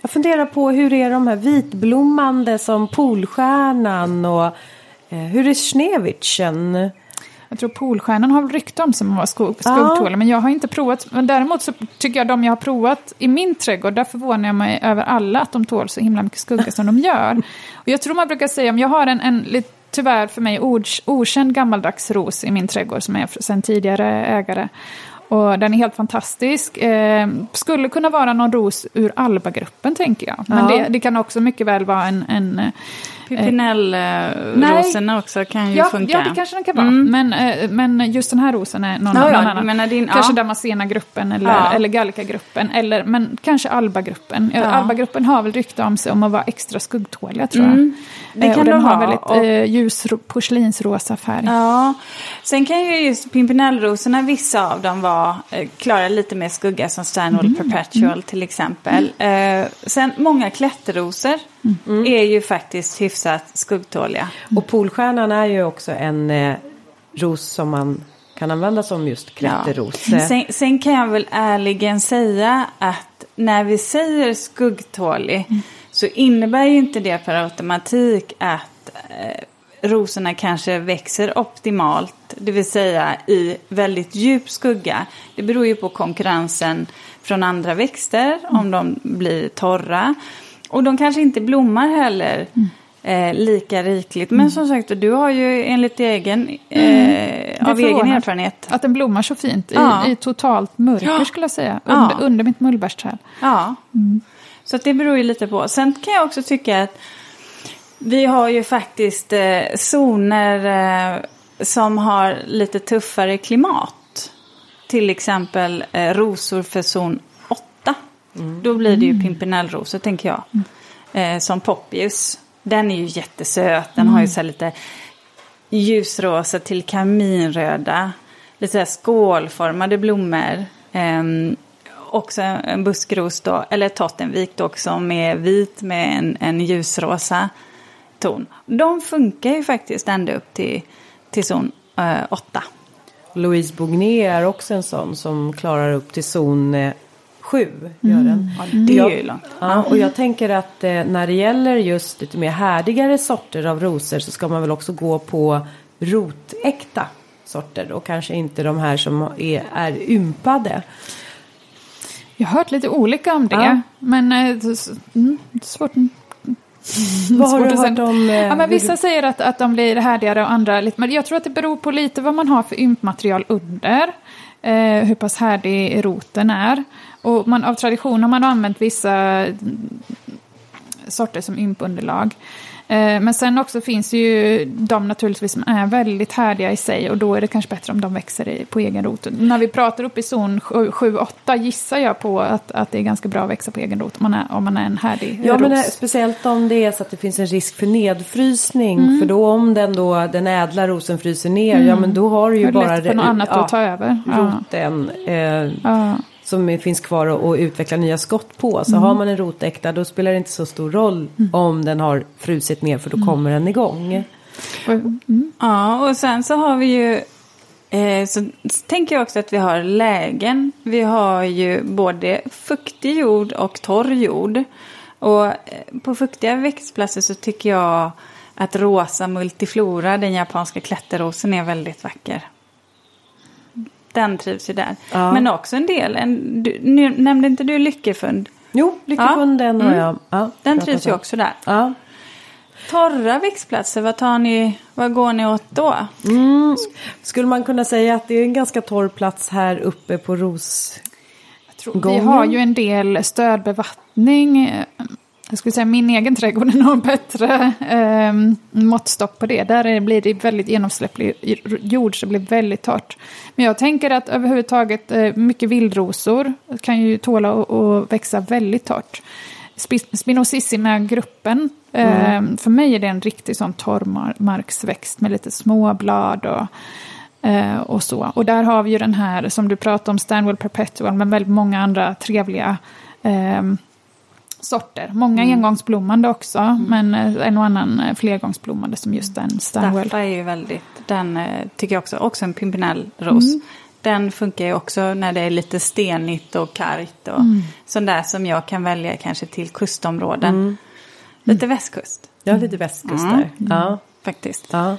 [SPEAKER 1] jag funderar på hur är de här vitblommande som Polstjärnan och hur är Schneewitchen?
[SPEAKER 3] Jag tror Polstjärnan har rykte om sig att vara skog,
[SPEAKER 1] Ja.
[SPEAKER 3] skuggtålig, men jag har inte provat. Men däremot så tycker jag de jag har provat i min trädgård, där förvånar jag mig över alla att de tål så himla mycket skugga som de gör. Och jag tror man brukar säga, om jag har en, en lite, tyvärr för mig okänd gammaldags ros i min trädgård som är sen tidigare ägare. Och den är helt fantastisk. Eh, skulle kunna vara någon ros ur Alba-gruppen tänker jag. Men
[SPEAKER 1] Ja.
[SPEAKER 3] det, det kan också mycket väl vara en, en eh,
[SPEAKER 2] Pimpinellrosorna också kan ju
[SPEAKER 3] Ja,
[SPEAKER 2] funka.
[SPEAKER 3] ja, det kanske den kan vara. Men, eh, men just den här rosen är någon,
[SPEAKER 2] Ja,
[SPEAKER 3] någon annan.
[SPEAKER 2] menar din-
[SPEAKER 3] kanske
[SPEAKER 2] ja.
[SPEAKER 3] Damascena-gruppen eller,
[SPEAKER 2] Ja.
[SPEAKER 3] eller Gallica-gruppen. Eller, men kanske Alba-gruppen. Ja. Alba-gruppen har väl rykte om sig om att vara extra skuggtåliga tror jag.
[SPEAKER 2] Mm. Det
[SPEAKER 3] Eh,
[SPEAKER 2] kan
[SPEAKER 3] och den
[SPEAKER 2] de
[SPEAKER 3] har
[SPEAKER 2] ha,
[SPEAKER 3] väldigt
[SPEAKER 2] och-
[SPEAKER 3] eh, ljus ro- porslinsrosa färg.
[SPEAKER 2] Ja, sen kan ju just pimpinellrosorna, vissa av dem vara, eh, klara lite mer skugga som Stanwell Perpetual till exempel. Eh, sen många klätterrosor är ju faktiskt hyfsat skuggtåliga.
[SPEAKER 1] Och Polstjärnan är ju också en eh, ros som man kan använda som just klätterros. Eh,
[SPEAKER 2] Sen, sen kan jag väl ärligen säga att när vi säger skuggtålig så innebär ju inte det per automatik att eh, rosorna kanske växer optimalt, det vill säga i väldigt djup skugga. Det beror ju på konkurrensen från andra växter, om de blir torra. Och de kanske inte blommar heller eh, lika rikligt. Men som sagt, du har ju enligt egen, eh, av egen erfarenhet
[SPEAKER 3] Att den blommar så fint i,
[SPEAKER 2] Ja.
[SPEAKER 3] i totalt mörker
[SPEAKER 2] Ja.
[SPEAKER 3] skulle jag säga.
[SPEAKER 2] Ja.
[SPEAKER 3] Under, under mitt mullbärsträd.
[SPEAKER 2] Ja, så att det beror ju lite på. Sen kan jag också tycka att vi har ju faktiskt eh, zoner eh, som har lite tuffare klimat. Till exempel eh, rosor för zon 8. Då blir det ju pimpinellrosor tänker jag. Eh, som Poppius. Den är ju jättesöt. Den har ju så här lite ljusrosa till kaminröda. Lite så här skålformade blommor. Um, också en buskros då, eller Tottenvik då, som är vit med en, en ljusrosa ton. De funkar ju faktiskt ända upp till, till zon 8.
[SPEAKER 1] Louise Bogné är också en sån som klarar upp till zon 7. Gör den.
[SPEAKER 2] Ja, det är ju långt.
[SPEAKER 1] Ja, och jag tänker att eh, när det gäller just lite mer härdigare sorter av rosor så ska man väl också gå på rotäkta sorter och kanske inte de här som är, är ympade.
[SPEAKER 3] Jag har hört lite olika om det.
[SPEAKER 1] Ja.
[SPEAKER 3] Men eh, mm, det är svårt.
[SPEAKER 1] Vad har du hört om? eh,
[SPEAKER 3] Ja, men vissa
[SPEAKER 1] du-
[SPEAKER 3] säger att, att de blir härdigare och andra lite. Men jag tror att det beror på lite vad man har för ympmaterial under. Eh, hur pass härdig roten är. Och man, av tradition har man använt vissa mm, sorter som ympunderlag. Eh, men sen också finns ju de naturligtvis som är väldigt härdiga i sig och då är det kanske bättre om de växer på egen rot. När vi pratar upp i zon 7-8 gissar jag på att, att det är ganska bra att växa på egen rot om man är, om man är en härdig
[SPEAKER 1] Ja,
[SPEAKER 3] ros.
[SPEAKER 1] men speciellt om det är så att det finns en risk för nedfrysning.
[SPEAKER 3] Mm.
[SPEAKER 1] För då om den då, den ädla rosen fryser ner, ja men då har du ju bara re-
[SPEAKER 3] annat att ta över. Ja.
[SPEAKER 1] roten. Eh,
[SPEAKER 3] Ja.
[SPEAKER 1] Som finns kvar och, och utveckla nya skott på.
[SPEAKER 3] Mm.
[SPEAKER 1] Så har man en rotäkta då spelar det inte så stor roll om den har frusit ner för då
[SPEAKER 3] Mm.
[SPEAKER 1] kommer den igång.
[SPEAKER 3] Och- Mm.
[SPEAKER 2] Ja, och sen så har vi ju... Eh, så tänker jag också att vi har lägen. Vi har ju både fuktig jord och torr jord. Och eh, på fuktiga växtplatser så tycker jag att rosa multiflora, den japanska klätterrosen, är väldigt vacker. Den trivs ju där.
[SPEAKER 1] Ja.
[SPEAKER 2] Men också en del, en, du, nu, nämnde inte du Lyckefund?
[SPEAKER 1] Jo, Lyckofunden har
[SPEAKER 2] Mm.
[SPEAKER 1] jag. Ja,
[SPEAKER 2] Den trivs ju också där.
[SPEAKER 1] Ja.
[SPEAKER 2] Torra växtplatser, vad, tar ni, vad går ni åt då?
[SPEAKER 1] Mm. Skulle man kunna säga att det är en ganska torr plats här uppe på ros...
[SPEAKER 3] Tror, vi har ju en del stödbevattning. Jag skulle säga min egen trädgård är nog bättre eh, måttstock på det. Där är- blir det väldigt genomsläpplig jord så det blir väldigt torrt. Men jag tänker att överhuvudtaget eh, mycket vildrosor kan ju tåla att- att växa väldigt torrt. Spi- Spinosissima-gruppen, eh, för mig är det en riktig sån torrmarksväxt med lite små blad och Eh, och så. Och där har vi ju den här som du pratade om, Stanwell Perpetual, men väldigt många andra trevliga ehm, sorter. Många engångsblommande också, men eh, en och annan eh, flergångsblommande som just den Stanwell.
[SPEAKER 2] Staffa är ju väldigt, den eh, tycker jag också, också en pimpinellros.
[SPEAKER 3] Mm.
[SPEAKER 2] Den funkar ju också när det är lite stenigt och kargt och
[SPEAKER 3] Mm.
[SPEAKER 2] sån där som jag kan välja kanske till kustområden.
[SPEAKER 3] Mm.
[SPEAKER 2] Lite västkust
[SPEAKER 1] Ja, lite västkust
[SPEAKER 2] Mm.
[SPEAKER 1] där. Ja.
[SPEAKER 2] Faktiskt.
[SPEAKER 1] Ja.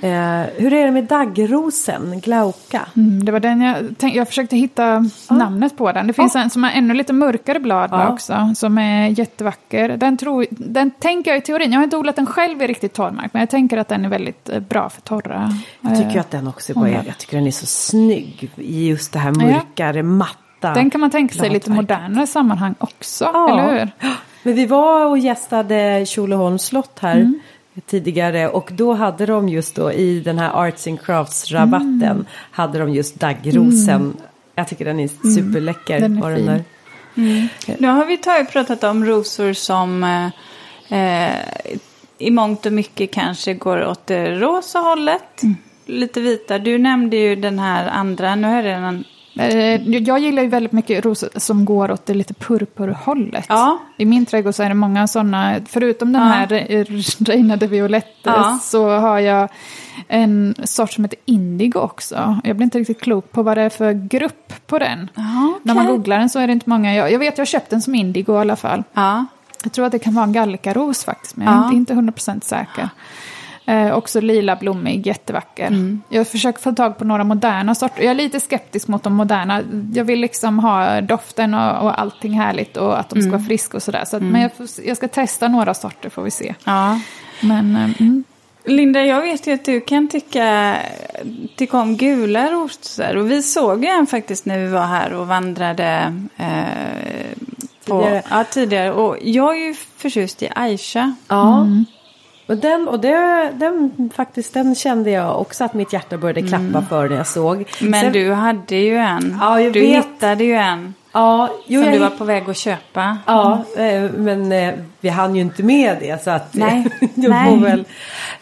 [SPEAKER 1] Eh, hur är det med daggrosen, glauka?
[SPEAKER 3] Mm, det var den jag tänkte, jag försökte hitta namnet på den. Det finns en som har ännu lite mörkare blad
[SPEAKER 1] Ja.
[SPEAKER 3] också, som är jättevacker. Den, tror, den tänker jag i teorin, jag har inte odlat den själv i riktigt torrmark, men jag tänker att den är väldigt eh, bra för torra.
[SPEAKER 1] Jag tycker
[SPEAKER 3] eh,
[SPEAKER 1] att den också är bra. Jag tycker den är så snygg i just det här
[SPEAKER 3] Ja.
[SPEAKER 1] mörkare, matta.
[SPEAKER 3] Den kan man tänka sig i lite modernare sammanhang också,
[SPEAKER 1] Ja.
[SPEAKER 3] eller hur?
[SPEAKER 1] Men vi var och gästade Tjolöholms slott här
[SPEAKER 3] Mm.
[SPEAKER 1] Tidigare och då hade de just då i den här Arts and Crafts rabatten
[SPEAKER 3] Mm.
[SPEAKER 1] hade de just daggrosen. Jag tycker den är superläcker.
[SPEAKER 3] Den är fin.
[SPEAKER 1] där.
[SPEAKER 2] Nu har vi tagit, pratat om rosor som eh, eh, i mångt och mycket kanske går åt det rosa hållet.
[SPEAKER 3] Mm.
[SPEAKER 2] Lite vita. Du nämnde ju den här andra, nu är det en...
[SPEAKER 3] Eh, Jag gillar ju väldigt mycket rosor som går åt det lite purpurhållet.
[SPEAKER 2] Ja.
[SPEAKER 3] I min trädgård så är det många sådana, förutom den
[SPEAKER 2] Ja.
[SPEAKER 3] här re- Reina de Violette
[SPEAKER 2] Ja.
[SPEAKER 3] så har jag en sort som heter indigo också. Jag blir inte riktigt klok på vad det är för grupp på den.
[SPEAKER 2] Ja,
[SPEAKER 3] När man googlar den så är det inte många, jag, jag vet jag har köpt den som indigo i alla fall.
[SPEAKER 2] Ja.
[SPEAKER 3] Jag tror att det kan vara en gallikaros faktiskt, men jag är inte, inte 100% säker. Eh, också lila blommig, jättevacker.
[SPEAKER 2] Mm.
[SPEAKER 3] Jag försöker få tag på några moderna sorter. Jag är lite skeptisk mot de moderna. Jag vill liksom ha doften och, och allting härligt och att de ska
[SPEAKER 2] Mm.
[SPEAKER 3] vara friska och sådär. Så att, Men jag, får, jag ska testa några sorter får vi se.
[SPEAKER 2] ja.
[SPEAKER 3] Men eh, mm.
[SPEAKER 2] Linda, jag vet ju att du kan tycka, tycka om gula rosor. Och vi såg ju en faktiskt när vi var här och vandrade eh, på,
[SPEAKER 1] Tidigare.
[SPEAKER 2] Ja, tidigare. Och jag är ju förtjust i Aisha.
[SPEAKER 1] Ja.
[SPEAKER 3] Mm.
[SPEAKER 1] Och den, och det, den, faktiskt, den kände jag också att mitt hjärta började klappa för när jag såg.
[SPEAKER 2] Men
[SPEAKER 1] Sen-
[SPEAKER 2] du hade ju en.
[SPEAKER 1] Ja, jag
[SPEAKER 2] du
[SPEAKER 1] vet.
[SPEAKER 2] hittade ju en.
[SPEAKER 1] Ja, jo,
[SPEAKER 2] som
[SPEAKER 1] jag
[SPEAKER 2] du var på väg att köpa.
[SPEAKER 1] Ja, eh, men eh, vi hann ju inte med det så att
[SPEAKER 2] Nej, nej.
[SPEAKER 1] väl.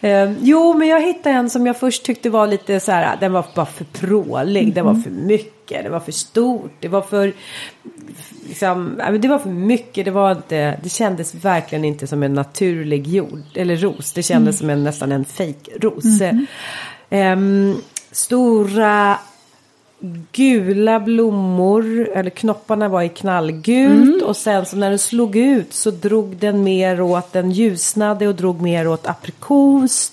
[SPEAKER 1] Eh, jo, men jag hittade en som jag först tyckte var lite så här, den var bara för prålig, den var för mycket, det var för stort, det var för liksom, det var för mycket, det var inte, det kändes verkligen inte som en naturlig jord eller ros, det kändes som en nästan en fejkros. Ehm, stora gula blommor, eller knopparna var i knallgult och sen så när den slog ut så drog den mer åt, den ljusnade och drog mer åt aprikos.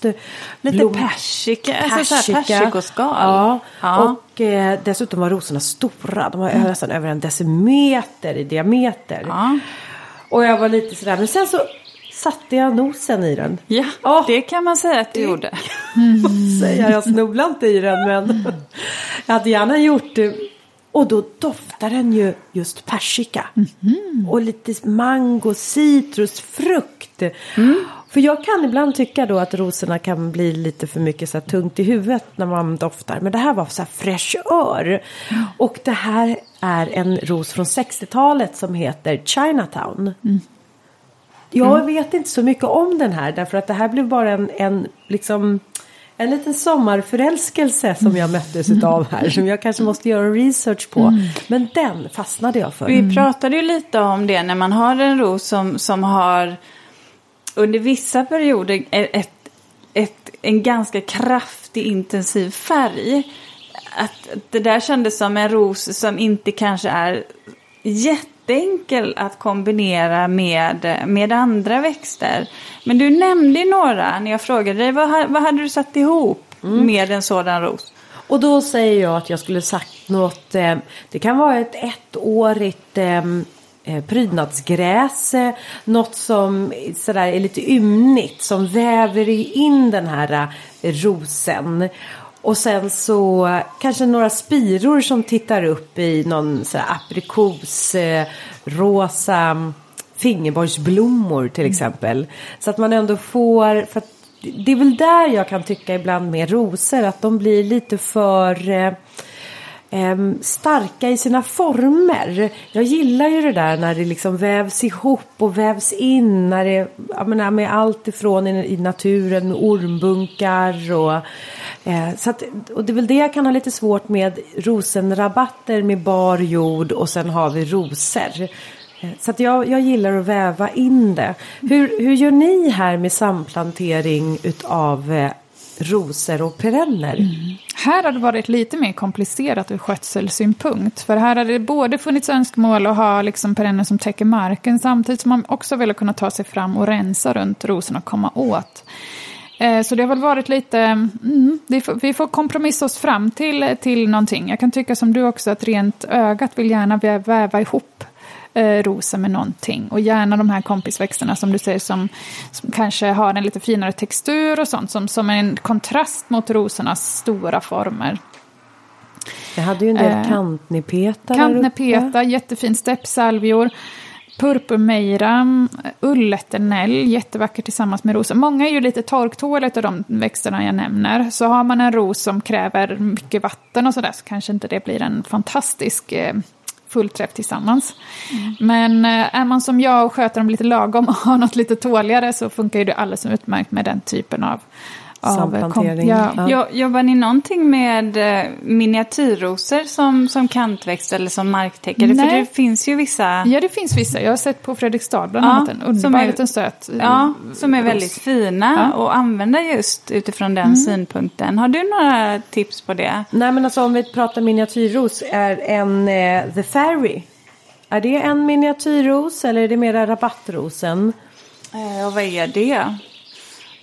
[SPEAKER 2] Lite
[SPEAKER 1] blom-
[SPEAKER 2] persika, alltså persikoskal.
[SPEAKER 1] Ja.
[SPEAKER 2] Ja.
[SPEAKER 1] och eh, dessutom var rosorna stora, de var nästan över en decimeter i diameter.
[SPEAKER 2] Ja.
[SPEAKER 1] Och jag var lite sådär, men sen så satte jag nosen i den.
[SPEAKER 2] Ja,
[SPEAKER 1] Ja.
[SPEAKER 2] det kan man säga att du gjorde.
[SPEAKER 1] säga. Jag snubblade inte i den men jag hade gärna gjort det. Och då doftar den ju just persika. Och lite mango, citrus, frukt. För jag kan ibland tycka då att rosorna kan bli lite för mycket så här tungt i huvudet när man doftar. Men det här var så här fräschör. Och det här är en ros från 60-talet som heter Chinatown. Jag vet inte så mycket om den här därför att det här blev bara en, en liksom en liten sommarförälskelse som jag möttes utav här som jag kanske måste göra research på. Men den fastnade jag för.
[SPEAKER 2] Vi pratade ju lite om det när man har en ros som, som har under vissa perioder ett, ett, en ganska kraftig intensiv färg. Att det där kändes som en ros som inte kanske är jätteenkel att kombinera med, med andra växter. Men du nämnde några när jag frågade dig vad, vad hade du satt ihop med en sådan ros?
[SPEAKER 1] Och då säger jag att jag skulle sagt något. Eh, det kan vara ett ettårigt eh, eh, prydnadsgräs. Eh, något som sådär är lite ymnigt. Som väver in den här eh, rosen. Och sen så kanske några spiror som tittar upp i någon sådär aprikos, eh, rosa fingerborgsblommor till exempel. Så att man ändå får, för att det är väl där jag kan tycka ibland med rosor att de blir lite för eh, starka i sina former. Jag gillar ju det där när det liksom vävs ihop och vävs in. När det, jag menar, med allt ifrån i, i naturen med ormbunkar och eh, så att, och det är väl det jag kan ha lite svårt med rosenrabatter med bar jord och sen har vi rosor. Eh, Så att jag, jag gillar att väva in det. Hur, hur gör ni här med samplantering utav eh, rosor och perenner? Mm.
[SPEAKER 3] Här har det varit lite mer komplicerat ur skötselsynpunkt. För här har det både funnits önskemål att ha liksom perenner som täcker marken samtidigt som man också vill kunna ta sig fram och rensa runt rosorna och komma åt. Eh, Så det har väl varit lite, mm, vi, får, vi får kompromissa oss fram till, till någonting. Jag kan tycka som du också att rent ögat vill gärna vä- väva ihop eh, rosor med någonting. Och gärna de här kompisväxterna som du säger som, som kanske har en lite finare textur och sånt. Som, som en kontrast mot rosornas stora former.
[SPEAKER 1] Jag hade ju en del
[SPEAKER 3] Eh,
[SPEAKER 1] kantnepeta.
[SPEAKER 3] Kantnepeta, jättefin steppsalvior. Purpurmejra, ulleternell, jättevacker tillsammans med rosor. Många är ju lite torktåliga av de växterna jag nämner. Så har man en ros som kräver mycket vatten och sådär så kanske inte det blir en fantastisk eh, fullträff tillsammans. Men eh, är man som jag och sköter dem lite lagom och har något lite tåligare så funkar ju det alldeles utmärkt med den typen av,
[SPEAKER 1] Samplantering.
[SPEAKER 3] ja,
[SPEAKER 1] Ja.
[SPEAKER 2] Jo- Jobbar ni någonting med eh, miniatyrrosor som, som kantväxt eller som marktäckare?
[SPEAKER 3] Nej.
[SPEAKER 2] För det finns ju vissa
[SPEAKER 3] Ja, det finns vissa. Jag har sett på Fredriksdal bland
[SPEAKER 2] Ja,
[SPEAKER 3] annat en
[SPEAKER 2] som
[SPEAKER 3] underbar
[SPEAKER 2] är-
[SPEAKER 3] liten söt. eh,
[SPEAKER 2] ja, som är
[SPEAKER 3] ros.
[SPEAKER 2] väldigt fina
[SPEAKER 3] Ja. Mm.
[SPEAKER 2] och använda just utifrån den synpunkten. Har du några tips på det?
[SPEAKER 1] Nej men alltså om vi pratar miniatyrros är en eh, The Fairy. Är det en miniatyrros eller är det mera rabattrosen?
[SPEAKER 2] Eh, och vad är det?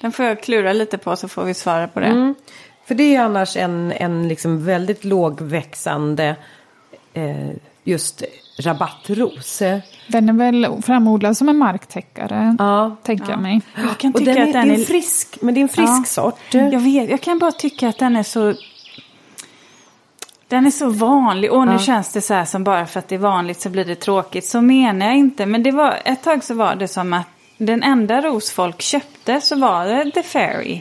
[SPEAKER 2] Den får jag klura lite på så får vi svara på det.
[SPEAKER 1] Mm. För det är ju annars en, en liksom väldigt lågväxande eh, just rabattros.
[SPEAKER 3] Den är väl framodlad som en marktäckare,
[SPEAKER 1] Ja.
[SPEAKER 3] tänker jag mig.
[SPEAKER 2] Jag kan
[SPEAKER 1] Och
[SPEAKER 2] tycka
[SPEAKER 1] den är,
[SPEAKER 2] att den
[SPEAKER 1] är
[SPEAKER 2] är...
[SPEAKER 1] frisk, men det är en frisk
[SPEAKER 2] Ja.
[SPEAKER 1] sort.
[SPEAKER 2] Jag vet, jag kan bara tycka att den är så... Den är så vanlig. Och nu
[SPEAKER 1] Ja.
[SPEAKER 2] känns det så här som bara för att det är vanligt så blir det tråkigt. Så menar jag inte. Men det var, ett tag så var det som att den enda ros folk köpte så var det The Fairy.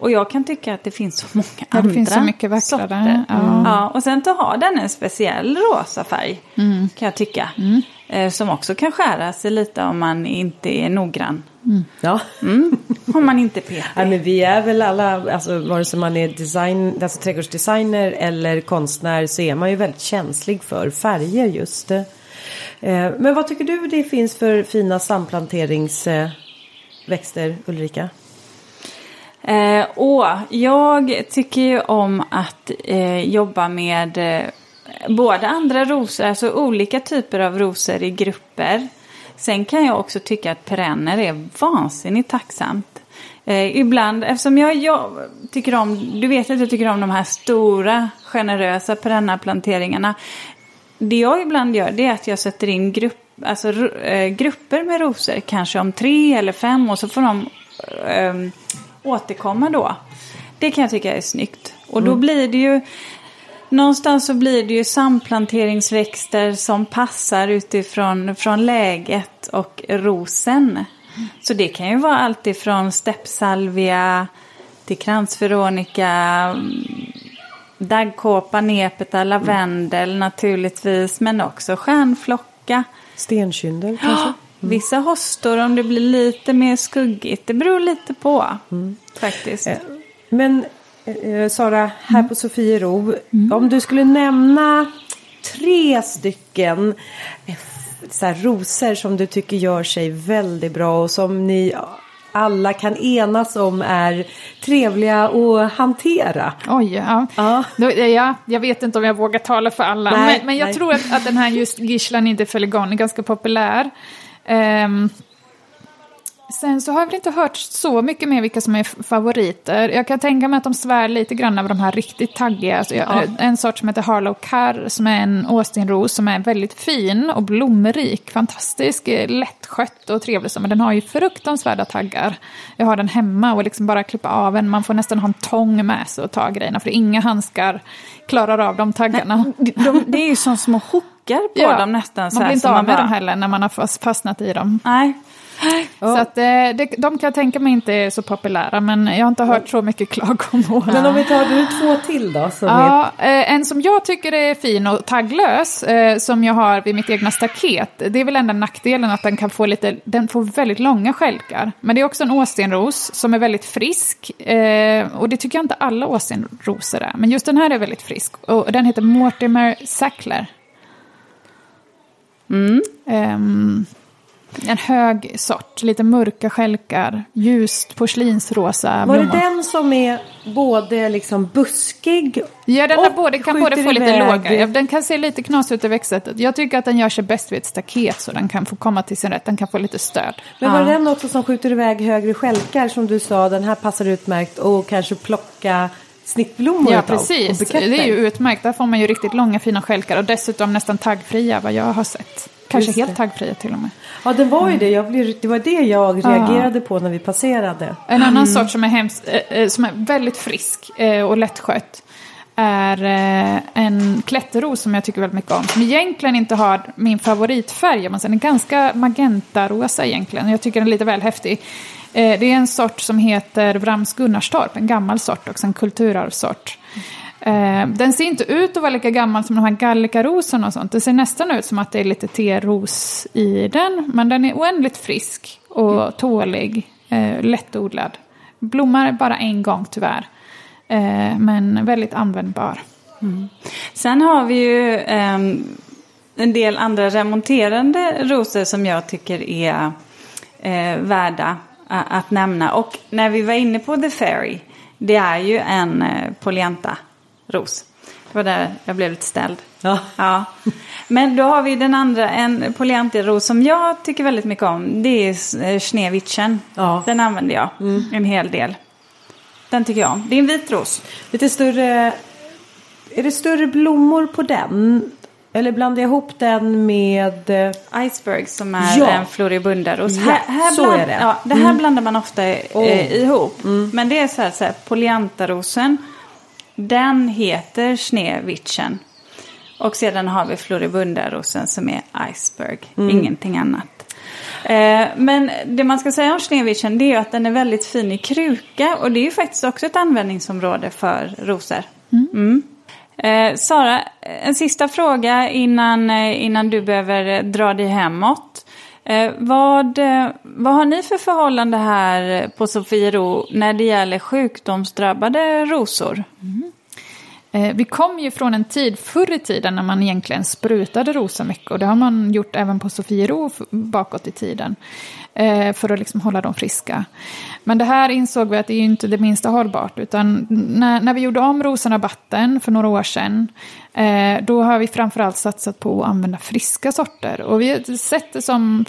[SPEAKER 2] Och jag kan tycka att det finns så många
[SPEAKER 3] Ja,
[SPEAKER 2] andra
[SPEAKER 3] det finns så mycket vackrare.
[SPEAKER 2] sorter.
[SPEAKER 3] Ja.
[SPEAKER 2] Ja, och sen så har den en speciell rosa färg.
[SPEAKER 3] Mm.
[SPEAKER 2] Kan jag tycka. Eh, som också kan skära sig lite om man inte är noggrann.
[SPEAKER 1] Ja.
[SPEAKER 2] Om man inte petar.
[SPEAKER 1] Ja, men vi är väl alla, alltså vare sig man är design, alltså trädgårdsdesigner eller konstnär så är man ju väldigt känslig för färger just. det. Eh, men vad tycker du det finns för fina samplanteringsväxter Ulrika?
[SPEAKER 2] Eh, och jag tycker ju om att eh, jobba med eh, både andra rosor, alltså olika typer av rosor i grupper. Sen kan jag också tycka att perenner är vansinnigt tacksamt. Eh, ibland, eftersom jag, jag tycker om, du vet att jag tycker om de här stora generösa perennaplanteringarna. Det jag ibland gör det är att jag sätter in grupp, alltså, eh, grupper med rosor, kanske om tre eller fem och så får de eh, återkomma då. Det kan jag tycka är snyggt. Och då blir det ju, någonstans så blir det ju samplanteringsväxter som passar utifrån från läget och rosen. Så det kan ju vara allt ifrån steppsalvia till kransveronika, mm, daggkåpa, nepeta, lavendel naturligtvis, men också stjärnflocka.
[SPEAKER 1] Stenkyndel kanske?
[SPEAKER 2] Vissa hostor om det blir lite mer skuggigt. Det beror lite på faktiskt.
[SPEAKER 1] Eh, Men eh, Sara, här på Sofiero, om du skulle nämna tre stycken eh, så här, rosor som du tycker gör sig väldigt bra och som ni alla kan enas om är trevliga att hantera.
[SPEAKER 3] Oj, ja.
[SPEAKER 1] Ja.
[SPEAKER 3] Ja. Jag vet inte om jag vågar tala för alla.
[SPEAKER 1] Nej,
[SPEAKER 3] men, men jag
[SPEAKER 1] nej.
[SPEAKER 3] tror att, att den här just Gislan inte Feligon är ganska populär. Ehm, sen så har jag väl inte hört så mycket mer vilka som är favoriter. Jag kan tänka mig att de svär lite grann över de här riktigt taggiga. Alltså, jag, En sort som heter Harlow Carr som är en Austinros som är väldigt fin och blomrik. Fantastisk, eh, lättskött och trevlig. Men den har ju fruktansvärda taggar. Jag har den hemma och liksom bara klippa av en. Man får nästan ha en tång med sig och ta grejerna. För inga handskar klarar av de taggarna.
[SPEAKER 2] De, de, det är ju som små hookar på dem nästan. så
[SPEAKER 3] man blir inte av med
[SPEAKER 2] bara-
[SPEAKER 3] dem heller när man har fast- fastnat i dem.
[SPEAKER 2] Nej.
[SPEAKER 3] Så att, eh, det, de kan jag tänka mig inte är så populära, men jag har inte hört så mycket klagomål.
[SPEAKER 1] Men om vi tar du två till då? Som är,
[SPEAKER 3] Ja, eh, en som jag tycker är fin och tagglös, eh, som jag har vid mitt egna staket, det är väl enda nackdelen att den kan få lite, den får väldigt långa stjälkar. Men det är också en åstenros som är väldigt frisk, och det tycker jag inte alla åstenrosor är. Men just den här är väldigt frisk, och den heter Mortimer Sackler. Ehm, en hög sort, lite mörka stjälkar, ljust porslinsrosa
[SPEAKER 1] var det
[SPEAKER 3] blommor.
[SPEAKER 1] den som är både liksom buskig
[SPEAKER 3] Ja, den
[SPEAKER 1] och
[SPEAKER 3] både, kan både få lite låga. Ja, Den kan se lite knas ut i växtsättet. Jag tycker att den gör sig bäst vid ett staket så den kan få komma till sin rätt. Den kan få lite stöd.
[SPEAKER 1] Men var det den också som skjuter iväg högre stjälkar som du sa, den här passar utmärkt och kanske plocka snittblommor
[SPEAKER 3] Ja,
[SPEAKER 1] och
[SPEAKER 3] precis. Det är ju utmärkt. Där får man ju riktigt långa fina stjälkar och dessutom nästan taggfria vad jag har sett. Kanske helt taggfria till och med.
[SPEAKER 1] Ja, det var ju det. Jag blev, det var det jag reagerade på när vi passerade.
[SPEAKER 3] En annan sort som är, hemskt, eh, eh, som är väldigt frisk eh, och lättskött är eh, en klätterros som jag tycker väldigt mycket om. Som egentligen inte har min favoritfärg. säger. Den är ganska magentarosa egentligen. Jag tycker den är lite väl häftig. Eh, det är en sort som heter Vrams Gunnarstorp. En gammal sort också, en kulturarvssort. Eh, den ser inte ut att vara lika gammal som de här gallikarosorna och sånt. Det ser nästan ut som att det är lite teros i den. Men den är oändligt frisk och tålig, eh, lättodlad. Blommar bara en gång tyvärr. Eh, men väldigt användbar.
[SPEAKER 2] Sen har vi ju ehm, en del andra remonterande rosor som jag tycker är eh, värda att nämna. Och när vi var inne på The Fairy, det är ju en eh, Polyanta-ros. Det var där jag blev lite ställd.
[SPEAKER 1] Ja.
[SPEAKER 2] Ja. Men då har vi den andra, en Polyantiros som jag tycker väldigt mycket om. Det är eh, Schneewittchen.
[SPEAKER 1] Ja.
[SPEAKER 2] Den använder jag en hel del. Den tycker jag om. Det är en vit ros.
[SPEAKER 1] Lite större... Är det större blommor på den? Eller blandar jag ihop den med... eh,
[SPEAKER 2] Iceberg som är
[SPEAKER 1] Ja.
[SPEAKER 2] en floribundaros.
[SPEAKER 1] Ja,
[SPEAKER 2] här, här
[SPEAKER 1] så
[SPEAKER 2] bland,
[SPEAKER 1] är det.
[SPEAKER 2] Ja, det här blandar man ofta eh,
[SPEAKER 1] Oh.
[SPEAKER 2] ihop. Men det är så här, så här polyantarosen. Den heter Schneewittchen. Och sedan har vi floribundarosen som är Iceberg. Ingenting annat. Eh, men det man ska säga om Schneewischen det är att den är väldigt fin i kruka och det är ju faktiskt också ett användningsområde för rosor. Mm. Eh, Sara, en sista fråga innan, eh, innan du behöver dra dig hemåt. Eh, vad, eh, vad har ni för förhållande här på Sofiero när det gäller sjukdomsdrabbade rosor? Mm.
[SPEAKER 3] Eh, vi kom ju från en tid förr i tiden när man egentligen sprutade rosor mycket. Och det har man gjort även på Sofiero bakåt i tiden. Eh, för att liksom hålla dem friska. Men det här insåg vi att det är inte det minsta hållbart. Utan när, när vi gjorde om rosenrabatten för några år sedan. Eh, då har vi framförallt satsat på att använda friska sorter. Och vi har sett det som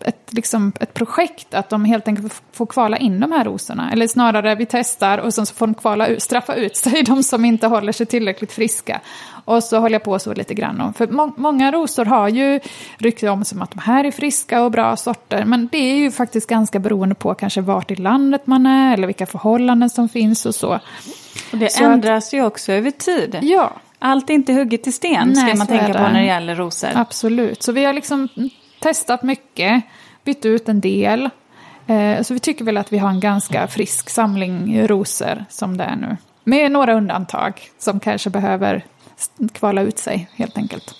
[SPEAKER 3] ett, liksom, ett projekt att de helt enkelt får kvala in de här rosorna. Eller snarare vi testar och sen så får de kvala ut, straffa ut sig, de som inte håller sig tillräckligt friska. Och så håller jag på så lite grann om. För må många rosor har ju rykte om som att de här är friska och bra sorter. Men det är ju faktiskt ganska beroende på kanske vart i landet man är eller vilka förhållanden som finns och så.
[SPEAKER 2] Och det
[SPEAKER 3] Så att-
[SPEAKER 2] ändras ju också över tid.
[SPEAKER 3] Ja,
[SPEAKER 2] Allt är inte hugget i sten
[SPEAKER 3] Nej,
[SPEAKER 2] ska man tänka på när det gäller rosor.
[SPEAKER 3] absolut. Så vi har liksom testat mycket, bytt ut en del. Eh, så vi tycker väl att vi har en ganska frisk samling rosor som det är nu. Med några undantag som kanske behöver kvala ut sig helt enkelt.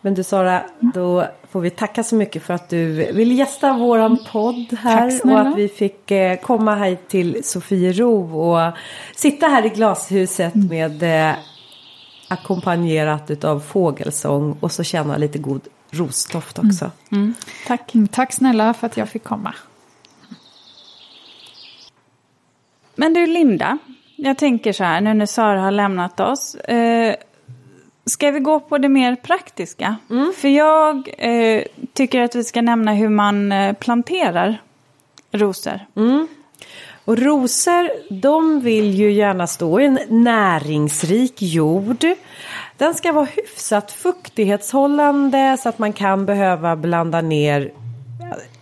[SPEAKER 1] Men du Sara, då får vi tacka så mycket för att du vill gästa våran podd här. Och att vi fick eh, komma hit till Sofiero och sitta här i glashuset
[SPEAKER 3] Mm.
[SPEAKER 1] med eh, ackompanjerat av fågelsång och så känna lite god rosdoft också.
[SPEAKER 2] Mm. Tack.
[SPEAKER 3] Mm, Tack snälla för att jag fick komma.
[SPEAKER 2] Men du Linda, jag tänker så här nu när Sara har lämnat oss. Eh, ska vi gå på det mer praktiska? För jag eh, tycker att vi ska nämna hur man eh, planterar rosor.
[SPEAKER 1] Och rosor, de vill ju gärna stå i en näringsrik jord. Den ska vara hyfsat fuktighetshållande så att man kan behöva blanda ner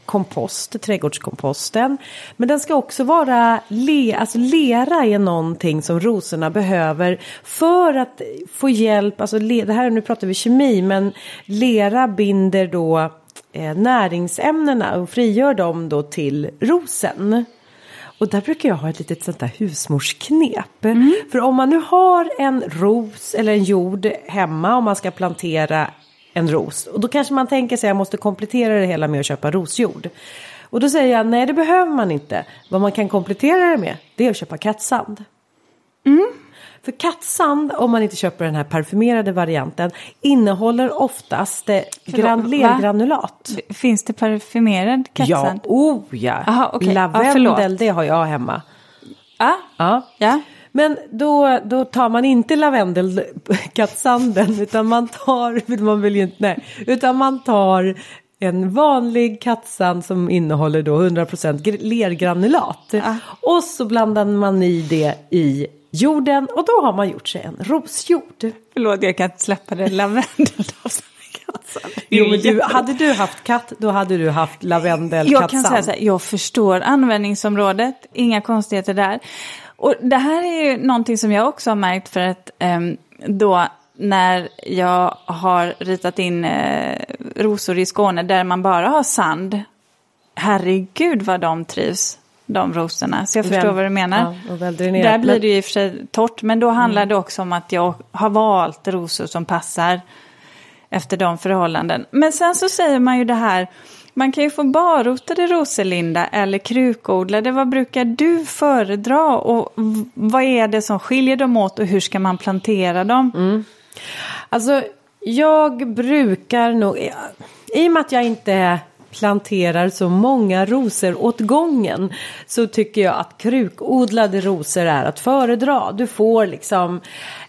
[SPEAKER 1] kompost, trädgårdskomposten. Men den ska också vara, le, alltså lera är någonting som rosorna behöver för att få hjälp, alltså le, det här nu pratar vi kemi men lera binder då eh, näringsämnena och frigör dem då till rosen. Och där brukar jag ha ett litet sånt där husmorsknep. För om man nu har en ros eller en jord hemma om man ska plantera en ros. Och då kanske man tänker sig att jag måste komplettera det hela med att köpa rosjord. Och då säger jag nej det behöver man inte. Vad man kan komplettera det med det är att köpa kattsand. För kattsand, om man inte köper den här parfymerade varianten, innehåller oftast eh, gran- lergranulat.
[SPEAKER 2] Finns det parfymerad
[SPEAKER 1] Ja,
[SPEAKER 2] kattsand?
[SPEAKER 1] oh ja.
[SPEAKER 2] Aha. Ja,
[SPEAKER 1] Lavendel,
[SPEAKER 2] förlåt.
[SPEAKER 1] det har jag hemma.
[SPEAKER 2] Ja.
[SPEAKER 1] Ja.
[SPEAKER 2] ja.
[SPEAKER 1] Men då, då tar man inte lavendelkattsanden utan man tar, man vill inte, nej, utan man tar en vanlig kattsand som innehåller då 100% gr- lergranulat. Och så blandar man i det i jorden och då har man gjort sig en rosjord.
[SPEAKER 2] Förlåt, jag kan inte släppa det. Lavendel.
[SPEAKER 1] Jo, men du, hade du haft katt då hade du haft lavendelkattsand.
[SPEAKER 2] Jag kan säga så här, jag förstår användningsområdet, inga konstigheter där. Och det här är ju någonting som jag också har märkt för att ehm, då när jag har ritat in eh, rosor i Skåne där man bara har sand. Herregud vad de trivs, de rosorna. Så jag förstår vad du menar.
[SPEAKER 1] ja.
[SPEAKER 2] Där blir det ju i och för sig torrt, men då handlar det också om att jag har valt rosor som passar efter de förhållanden. Men sen så säger man ju det här, man kan ju få barrotade rosor, Linda, eller krukodlade. Vad brukar du föredra och vad är det som skiljer dem åt och hur ska man plantera dem? Mm.
[SPEAKER 1] Alltså, jag brukar nog, i och med att jag inte planterar så många rosor åt gången så tycker jag att krukodlade rosor är att föredra. Du får liksom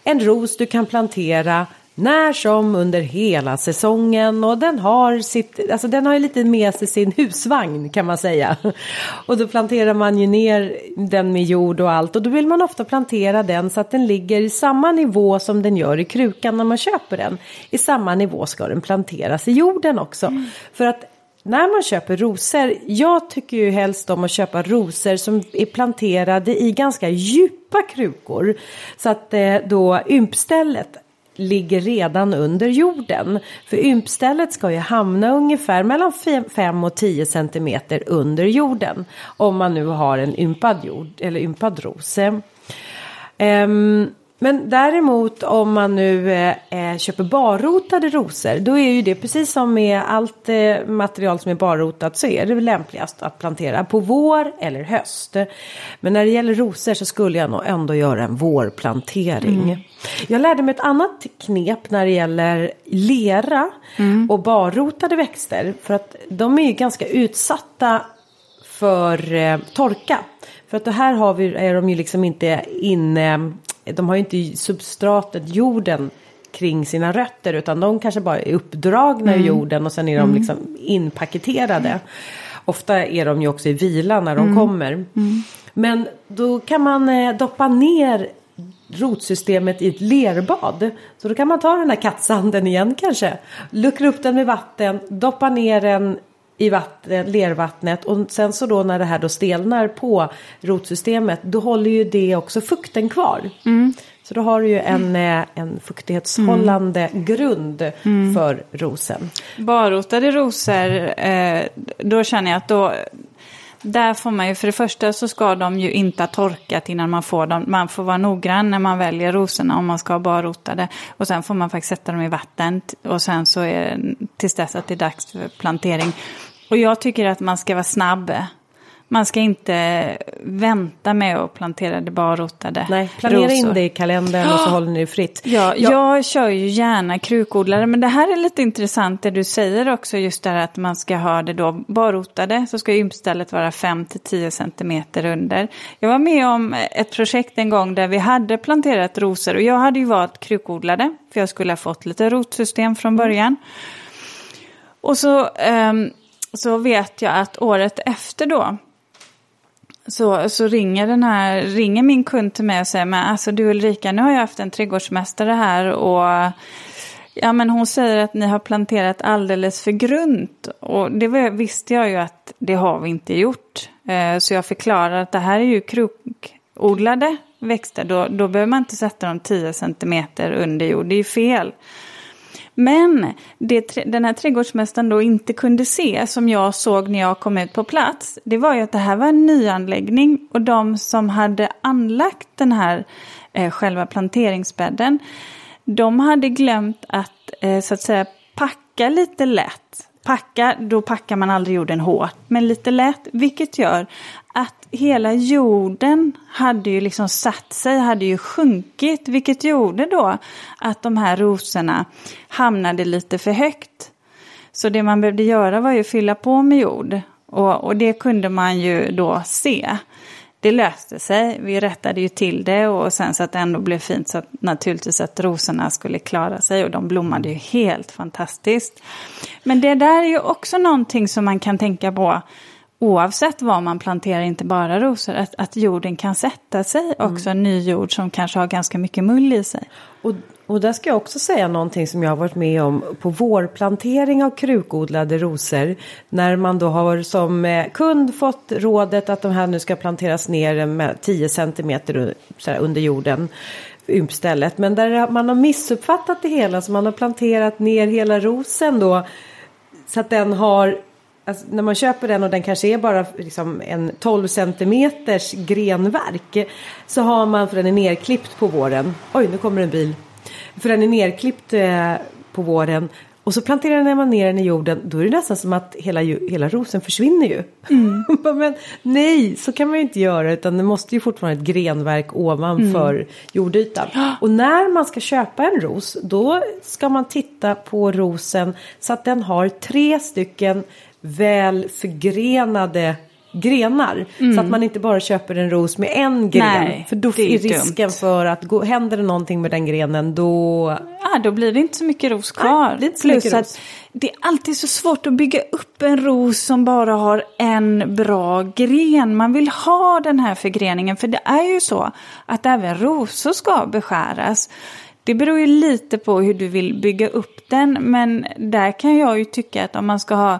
[SPEAKER 1] en ros du kan plantera när som under hela säsongen och den har sitt, alltså den har ju lite med sig sin husvagn kan man säga. Och då planterar man ju ner den med jord och allt och då vill man ofta plantera den så att den ligger i samma nivå som den gör i krukan när man köper den. I samma nivå ska den planteras i jorden också. För att när man köper rosor, jag tycker ju helst om att köpa rosor som är planterade i ganska djupa krukor. Så att eh, då ympstället ligger redan under jorden. För ympstället ska ju hamna ungefär mellan 5 och 10 centimeter under jorden. Om man nu har en ympad jord eller ympad ros. Um, men däremot om man nu eh, eh, köper barrotade rosor då är ju det precis som med allt eh, material som är barrotat så är det lämpligast att plantera på vår eller höst. Men när det gäller rosor så skulle jag nog ändå göra en vårplantering. Mm. Jag lärde mig ett annat knep när det gäller lera mm. och barrotade växter för att de är ju ganska utsatta för eh, torka. För att det här har vi, är de ju liksom inte inne de har ju inte substratet, jorden kring sina rötter utan de kanske bara är uppdragna mm. i jorden och sen är de mm. liksom inpaketerade. Ofta är de ju också i vila när de mm. kommer. Mm. Men då kan man eh, doppa ner rotsystemet i ett lerbad. Så då kan man ta den här kattsanden igen kanske. Luckra upp den med vatten, doppa ner den i vatten, lervattnet och sen så då när det här då stelnar på rotsystemet då håller ju det också fukten kvar. Mm. Så då har du ju en, mm. en fuktighetshållande mm. grund mm. för rosen.
[SPEAKER 2] Barrotade rosor, eh, då känner jag att då där får man ju, för det första så ska de ju inte ha torkat innan man får dem. Man får vara noggrann när man väljer rosorna om man ska ha barrotade. Och sen får man faktiskt sätta dem i vatten och sen så är det tills dess att det är dags för plantering. Och jag tycker att man ska vara snabb. Man ska inte vänta med att plantera det barrotade
[SPEAKER 1] Nej, planera rosor. in det i kalendern och så håller ni det fritt.
[SPEAKER 2] Ja, jag... jag kör ju gärna krukodlare, men det här är lite intressant det du säger också, just det här att man ska ha det då barrotade, så ska ympstället vara 5-10 centimeter under. Jag var med om ett projekt en gång där vi hade planterat rosor och jag hade ju valt krukodlade, för jag skulle ha fått lite rotsystem från början. Och så, um, så vet jag att året efter då, så, så ringer, den här, ringer min kund till mig och säger, men alltså du Ulrika, nu har jag haft en trädgårdsmästare här och ja, men hon säger att ni har planterat alldeles för grunt. Och det visste jag ju att det har vi inte gjort. Eh, så jag förklarar att det här är ju krokodlade växter. Då, då behöver man inte sätta dem 10 centimeter under jord, det är ju fel. Men det den här trädgårdsmästaren då inte kunde se, som jag såg när jag kom ut på plats, det var ju att det här var en nyanläggning och de som hade anlagt den här eh, själva planteringsbädden, de hade glömt att eh, så att säga packa lite lätt packa, då packar man aldrig jorden hårt, men lite lätt, vilket gör att hela jorden hade ju liksom satt sig, hade ju sjunkit, vilket gjorde då att de här rosorna hamnade lite för högt. Så det man behövde göra var ju att fylla på med jord och, och det kunde man ju då se det löste sig. Vi rättade ju till det och sen så att det ändå blev fint så att naturligtvis att rosorna skulle klara sig och de blommade ju helt fantastiskt. Men det där är ju också någonting som man kan tänka på oavsett vad man planterar, inte bara rosor, att, att jorden kan sätta sig också, mm. ny jord som kanske har ganska mycket mull i sig.
[SPEAKER 1] Och och där ska jag också säga någonting som jag har varit med om på vårplantering av krukodlade rosor. När man då har som eh, kund fått rådet att de här nu ska planteras ner med 10 centimeter under jorden ympstället. Men där man har missuppfattat det hela så man har planterat ner hela rosen då så att den har Alltså, när man köper den och den kanske är bara liksom en 12 centimeters grenverk så har man för den är nerklippt på våren. Oj, nu kommer en bil. För den är nerklippt eh, på våren. Och så planterar man ner den i jorden. Då är det nästan som att hela, hela rosen försvinner ju. Mm. Men nej, så kan man ju inte göra. Utan det måste ju fortfarande ett grenverk ovanför mm. jordytan. Och när man ska köpa en ros. Då ska man titta på rosen. Så att den har tre stycken väl förgrenade grenar. Mm. Så att man inte bara köper en ros med en gren. Nej, för då är, risken dumt. för att gå, händer det någonting med den grenen då...
[SPEAKER 2] Ja, då blir det inte så mycket ros kvar. Nej, Plus ros. det är alltid så svårt att bygga upp en ros som bara har en bra gren. Man vill ha den här förgreningen. För det är ju så att även rosor ska beskäras. Det beror ju lite på hur du vill bygga upp den. Men där kan jag ju tycka att om man ska ha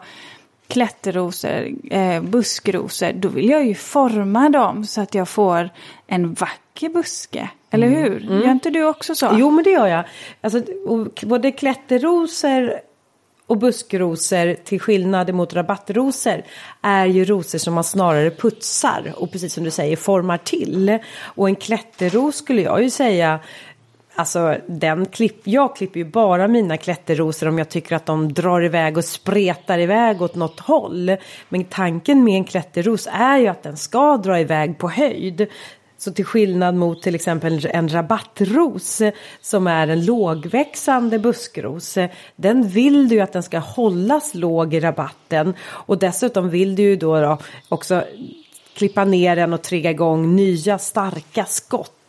[SPEAKER 2] klätterrosor, eh, buskrosor, då vill jag ju forma dem så att jag får en vacker buske. Eller hur? Gör inte du också så?
[SPEAKER 1] Jo men det gör jag. Alltså, både klätterrosor och buskrosor till skillnad mot rabattrosor är ju rosor som man snarare putsar och precis som du säger formar till. Och en klätterros skulle jag ju säga Alltså den klipp, jag klipper ju bara mina klätterrosor om jag tycker att de drar iväg och spretar iväg åt något håll. Men tanken med en klätterros är ju att den ska dra iväg på höjd. Så till skillnad mot till exempel en rabattros som är en lågväxande buskros. Den vill du ju att den ska hållas låg i rabatten och dessutom vill du ju då, då också klippa ner den och trigga igång nya starka skott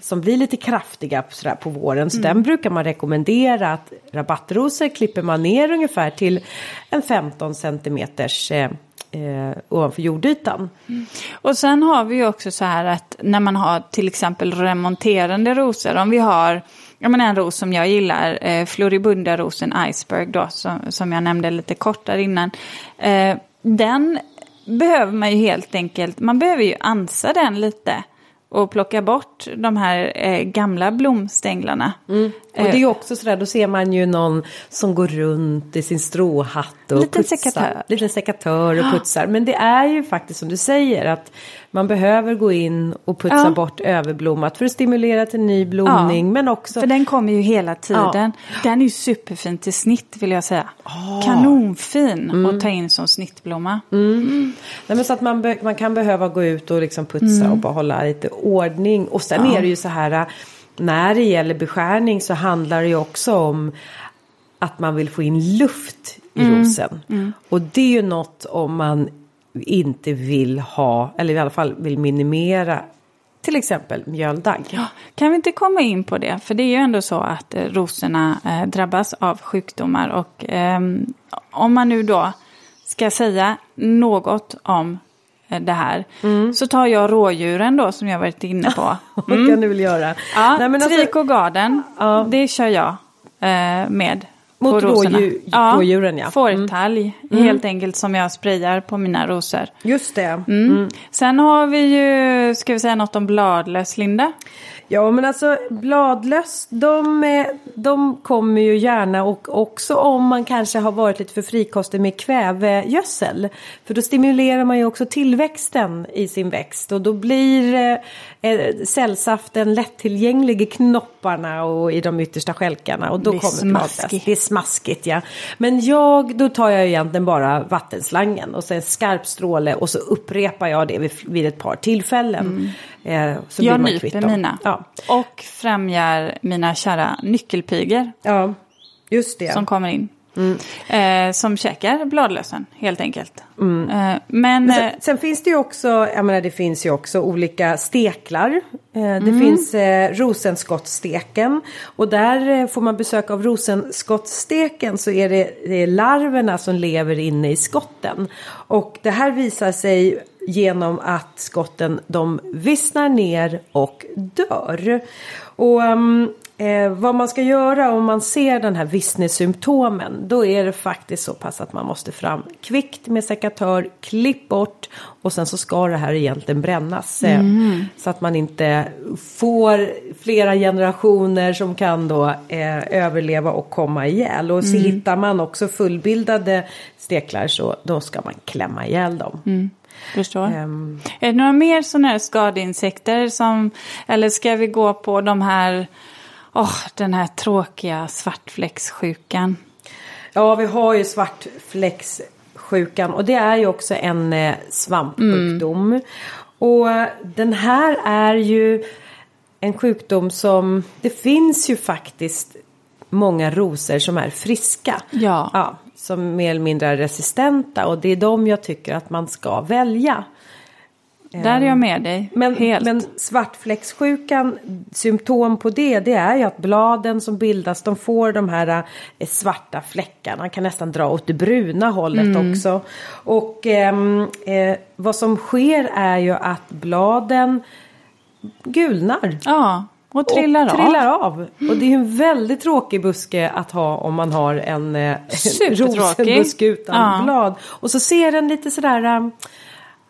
[SPEAKER 1] som blir lite kraftiga sådär på våren. Så den brukar man rekommendera att rabattrosor klipper man ner ungefär till en 15 centimeters eh, eh, ovanför jordytan.
[SPEAKER 2] Och sen har vi ju också så här att när man har till exempel remonterande rosor, om vi har Ja, men en ros som jag gillar, eh, Floribunda-rosen Iceberg då, som, som jag nämnde lite kort där innan. Eh, den behöver man ju helt enkelt, man behöver ju ansa den lite och plocka bort de här eh, gamla blomstänglarna.
[SPEAKER 1] Och det är ju också sådär, då ser man ju någon som går runt i sin stråhatt och
[SPEAKER 2] Liten
[SPEAKER 1] putsar.
[SPEAKER 2] sekatör.
[SPEAKER 1] Liten sekatör och putsar. Men det är ju faktiskt som du säger att man behöver gå in och putsa
[SPEAKER 2] Ja.
[SPEAKER 1] bort överblommat för att stimulera till ny blomning. Men också
[SPEAKER 2] För den kommer ju hela tiden. Den är ju superfin till snitt vill jag säga. Kanonfin att ta in som snittblomma.
[SPEAKER 1] Nej, men så att man, man kan behöva gå ut och liksom putsa och bara hålla lite ordning. Och sen är det ju så här, när det gäller beskärning så handlar det ju också om att man vill få in luft i rosen. Och det är ju något om man inte vill ha, eller i alla fall vill minimera, till exempel mjöldagg.
[SPEAKER 2] Ja, kan vi inte komma in på det? För det är ju ändå så att eh, rosorna eh, drabbas av sjukdomar. Och ehm, om man nu då ska säga något om eh, det här. Så tar jag rådjuren då som jag varit inne på.
[SPEAKER 1] Vad kan du väl göra?
[SPEAKER 2] Ja,
[SPEAKER 1] Nej, men alltså-
[SPEAKER 2] Garden,
[SPEAKER 1] Ja.
[SPEAKER 2] det kör jag eh, med.
[SPEAKER 1] Mot rådjur- rådjuren, ja.
[SPEAKER 2] Fårtalg, helt enkelt som jag sprayar på mina rosor.
[SPEAKER 1] Just det.
[SPEAKER 2] Mm. Sen har vi ju, ska vi säga något om bladlöss, Linda?
[SPEAKER 1] Ja men alltså bladlöss de, eh, de kommer ju gärna och också om man kanske har varit lite för frikostig med kvävegödsel. För då stimulerar man ju också tillväxten i sin växt och då blir eh, eh, cellsaften lättillgänglig i knopparna och i de yttersta stjälkarna. Och då
[SPEAKER 2] Det är
[SPEAKER 1] kommer bladlöss. Det är smaskigt ja. Men jag, då tar jag egentligen bara vattenslangen och sen skarp stråle och så upprepar jag det vid, vid ett par tillfällen. Eh, så
[SPEAKER 2] Mm. Jag
[SPEAKER 1] blir
[SPEAKER 2] nyper mina.
[SPEAKER 1] Ja.
[SPEAKER 2] Och främjar mina kära nyckelpigor
[SPEAKER 1] Ja, just det.
[SPEAKER 2] som kommer in. Eh, som käkar bladlösen helt enkelt.
[SPEAKER 1] Mm.
[SPEAKER 2] Eh, men
[SPEAKER 1] Sen,
[SPEAKER 2] eh,
[SPEAKER 1] sen finns det ju också, jag menar det finns ju också olika steklar. Eh, det
[SPEAKER 2] Mm.
[SPEAKER 1] finns eh, rosenskottsteken och där eh, får man besök av rosenskottsteken så är det, det är larverna som lever inne i skotten. Och det här visar sig genom att skotten de vissnar ner och dör. Och ehm, Eh, vad man ska göra om man ser den här vissnesymptomen då är det faktiskt så pass att man måste fram kvickt med sekatör, klipp bort och sen så ska det här egentligen brännas. Eh, Så att man inte får flera generationer som kan då eh, överleva och komma ihjäl. Och så hittar man också fullbildade steklar så då ska man klämma ihjäl dem.
[SPEAKER 2] Förstår.
[SPEAKER 1] Ehm,
[SPEAKER 2] Är det några mer sådana här skadeinsekter som, eller ska vi gå på de här, åh, den här tråkiga svartfläckssjukan?
[SPEAKER 1] Ja, vi har ju svartfläckssjukan och det är ju också en eh, svampsjukdom. Och eh, den här är ju en sjukdom som det finns ju faktiskt många rosor som är friska.
[SPEAKER 2] Ja.
[SPEAKER 1] ja som mer eller mindre är resistenta och det är de jag tycker att man ska välja.
[SPEAKER 2] Där är jag med dig,
[SPEAKER 1] Men,
[SPEAKER 2] helt.
[SPEAKER 1] men svartfläckssjukan, symptom på det, det är ju att bladen som bildas, de får de här eh, svarta fläckarna, kan nästan dra åt det bruna hållet
[SPEAKER 2] Mm.
[SPEAKER 1] också. Och ehm, eh, vad som sker är ju att bladen gulnar.
[SPEAKER 2] ja, och trillar,
[SPEAKER 1] och trillar av. Och det är en väldigt tråkig buske att ha om man har en eh, rosenbuske utan
[SPEAKER 2] Ja.
[SPEAKER 1] blad. Och så ser den lite sådär,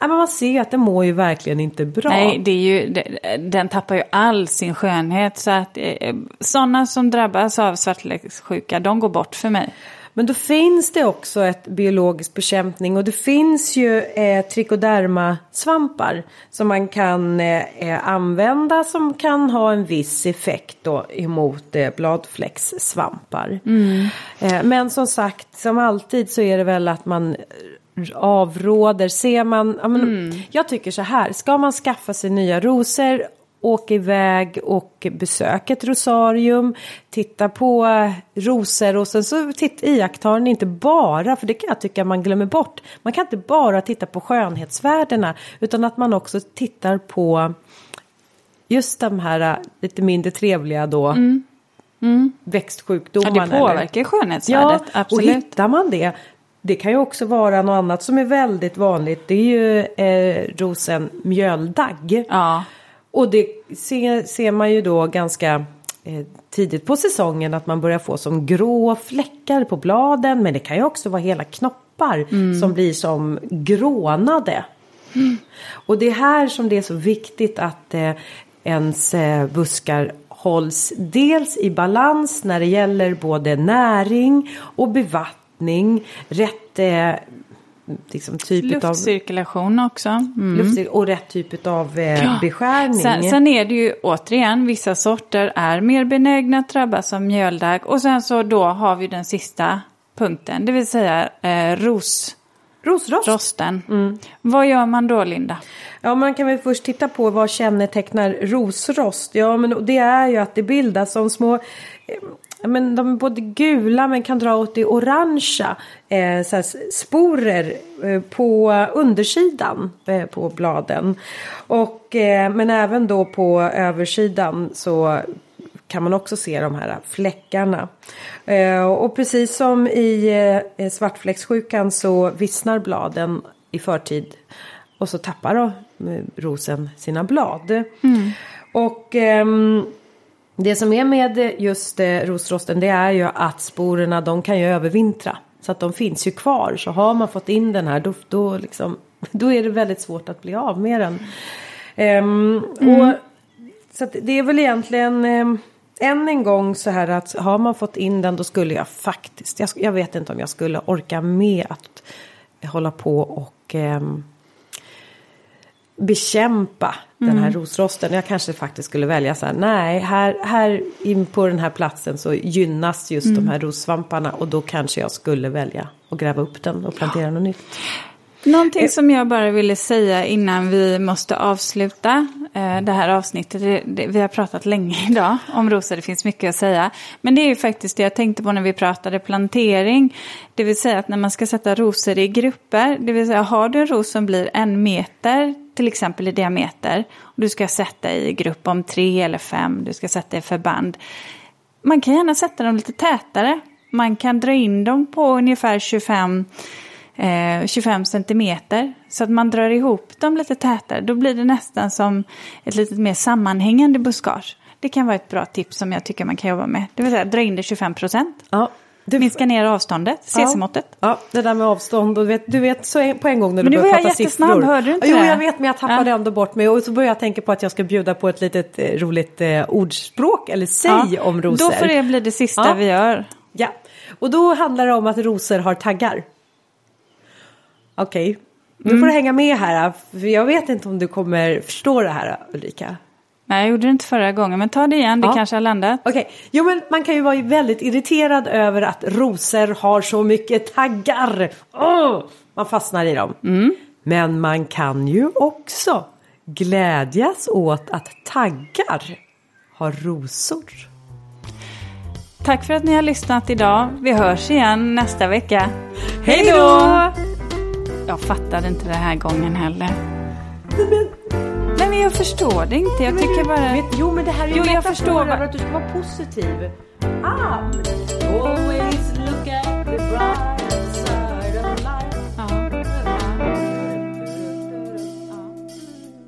[SPEAKER 1] Ja, men man ser ju att den mår ju verkligen inte bra.
[SPEAKER 2] Nej, det är ju, den tappar ju all sin skönhet. Så att eh, sådana som drabbas av svartläggssjuka, de går bort för mig.
[SPEAKER 1] Men då finns det också ett biologisk bekämpning och det finns ju eh, trikoderma-svampar som man kan eh, använda som kan ha en viss effekt då emot eh, bladfläckssvampar. Mm. Eh, men som sagt, som alltid så är det väl att man avråder. Ser man, ja, men, mm. jag tycker så här, ska man skaffa sig nya rosor åka iväg och besöka ett rosarium, titta på rosor och sen så titt, iakttar ni inte bara, för det kan jag tycka man glömmer bort, man kan inte bara titta på skönhetsvärdena utan att man också tittar på just de här lite mindre trevliga då mm. Mm. växtsjukdomarna.
[SPEAKER 2] Ja, det påverkar eller? skönhetsvärdet,
[SPEAKER 1] ja, absolut. och hittar man det det kan ju också vara något annat som är väldigt vanligt. Det är ju eh, rosen mjöldagg.
[SPEAKER 2] Ja.
[SPEAKER 1] Och det ser, ser man ju då ganska eh, tidigt på säsongen att man börjar få som grå fläckar på bladen. Men det kan ju också vara hela knoppar mm. som blir som grånade. Mm. Och det är här som det är så viktigt att eh, ens eh, buskar hålls dels i balans när det gäller både näring och bevattning. Rätt eh, liksom, typ
[SPEAKER 2] Luftcirkulation
[SPEAKER 1] av,
[SPEAKER 2] också. Mm.
[SPEAKER 1] Luftcir och rätt typ av eh, ja. beskärning.
[SPEAKER 2] Sen, sen, är det ju återigen, vissa sorter är mer benägna att drabbas av mjöldagg. Och sen så då har vi den sista punkten, det vill säga eh, ros.
[SPEAKER 1] Rosrost.
[SPEAKER 2] Rosten. Mm. Vad gör man då Linda?
[SPEAKER 1] Ja man kan väl först titta på vad kännetecknar rosrost. Ja men det är ju att det bildas som små men de är både gula men kan dra åt det orangea eh, så sporer eh, på undersidan eh, på bladen. Och, eh, men även då på översidan så kan man också se de här fläckarna. Eh, och precis som i eh, svartfläckssjukan så vissnar bladen i förtid och så tappar då rosen sina blad. Mm. Och ehm, det som är med just eh, rosrosten det är ju att sporerna de kan ju övervintra. Så att de finns ju kvar. Så har man fått in den här då, då, liksom, då är det väldigt svårt att bli av med den. Um, mm. och, så det är väl egentligen um, än en gång så här att har man fått in den då skulle jag faktiskt, jag, jag vet inte om jag skulle orka med att hålla på och um, bekämpa mm. den här mm. rosrosten. Jag kanske faktiskt skulle välja så här, nej, här, här in på den här platsen så gynnas just mm. de här rossvamparna och då kanske jag skulle välja att gräva upp den och plantera ja. något nytt.
[SPEAKER 2] Någonting eh. som jag bara ville säga innan vi måste avsluta eh, det här avsnittet. Det, det, vi har pratat länge idag om rosor, det finns mycket att säga. Men det är ju faktiskt det jag tänkte på när vi pratade plantering. Det vill säga att när man ska sätta rosor i grupper, det vill säga har du en ros som blir en meter till exempel i diameter. Och du ska sätta i grupp om tre eller fem, du ska sätta i förband. Man kan gärna sätta dem lite tätare. Man kan dra in dem på ungefär 25 eh, 25 centimeter. Så att man drar ihop dem lite tätare. Då blir det nästan som ett lite mer sammanhängande buskage. Det kan vara ett bra tips som jag tycker man kan jobba med. Det vill säga dra in det 25 procent.
[SPEAKER 1] Ja.
[SPEAKER 2] Du... Minska ner avståndet, cc-måttet.
[SPEAKER 1] Ja. ja, det där med avstånd. Och du vet, du vet så på en gång när
[SPEAKER 2] du
[SPEAKER 1] börjar prata
[SPEAKER 2] siffror. Men nu var jag jättesnabb, hörde du inte
[SPEAKER 1] jo,
[SPEAKER 2] det?
[SPEAKER 1] Jag vet, men jag tappade ja. ändå bort mig. Och så började jag tänka på att jag ska bjuda på ett litet eh, roligt eh, ordspråk, eller säg ja. om rosor.
[SPEAKER 2] Då får det bli det sista ja. vi gör.
[SPEAKER 1] Ja, och då handlar det om att rosor har taggar. Okej, okay. nu mm. får du hänga med här. För jag vet inte om du kommer förstå det här, Ulrika.
[SPEAKER 2] Nej, jag gjorde det inte förra gången, men ta det igen, det ja. kanske har landat.
[SPEAKER 1] Okej, okay. jo men man kan ju vara väldigt irriterad över att rosor har så mycket taggar. Oh! Man fastnar i dem.
[SPEAKER 2] Mm.
[SPEAKER 1] Men man kan ju också glädjas åt att taggar har rosor.
[SPEAKER 2] Tack för att ni har lyssnat idag. Vi hörs igen nästa vecka.
[SPEAKER 1] Hej då!
[SPEAKER 2] Jag fattade inte den här gången heller. Men jag förstår det inte. Jag tycker bara...
[SPEAKER 1] Vet, jo men det här är ju
[SPEAKER 2] jo, jag förstår
[SPEAKER 1] bara... att du ska vara positiv. Ah! Always look at the bright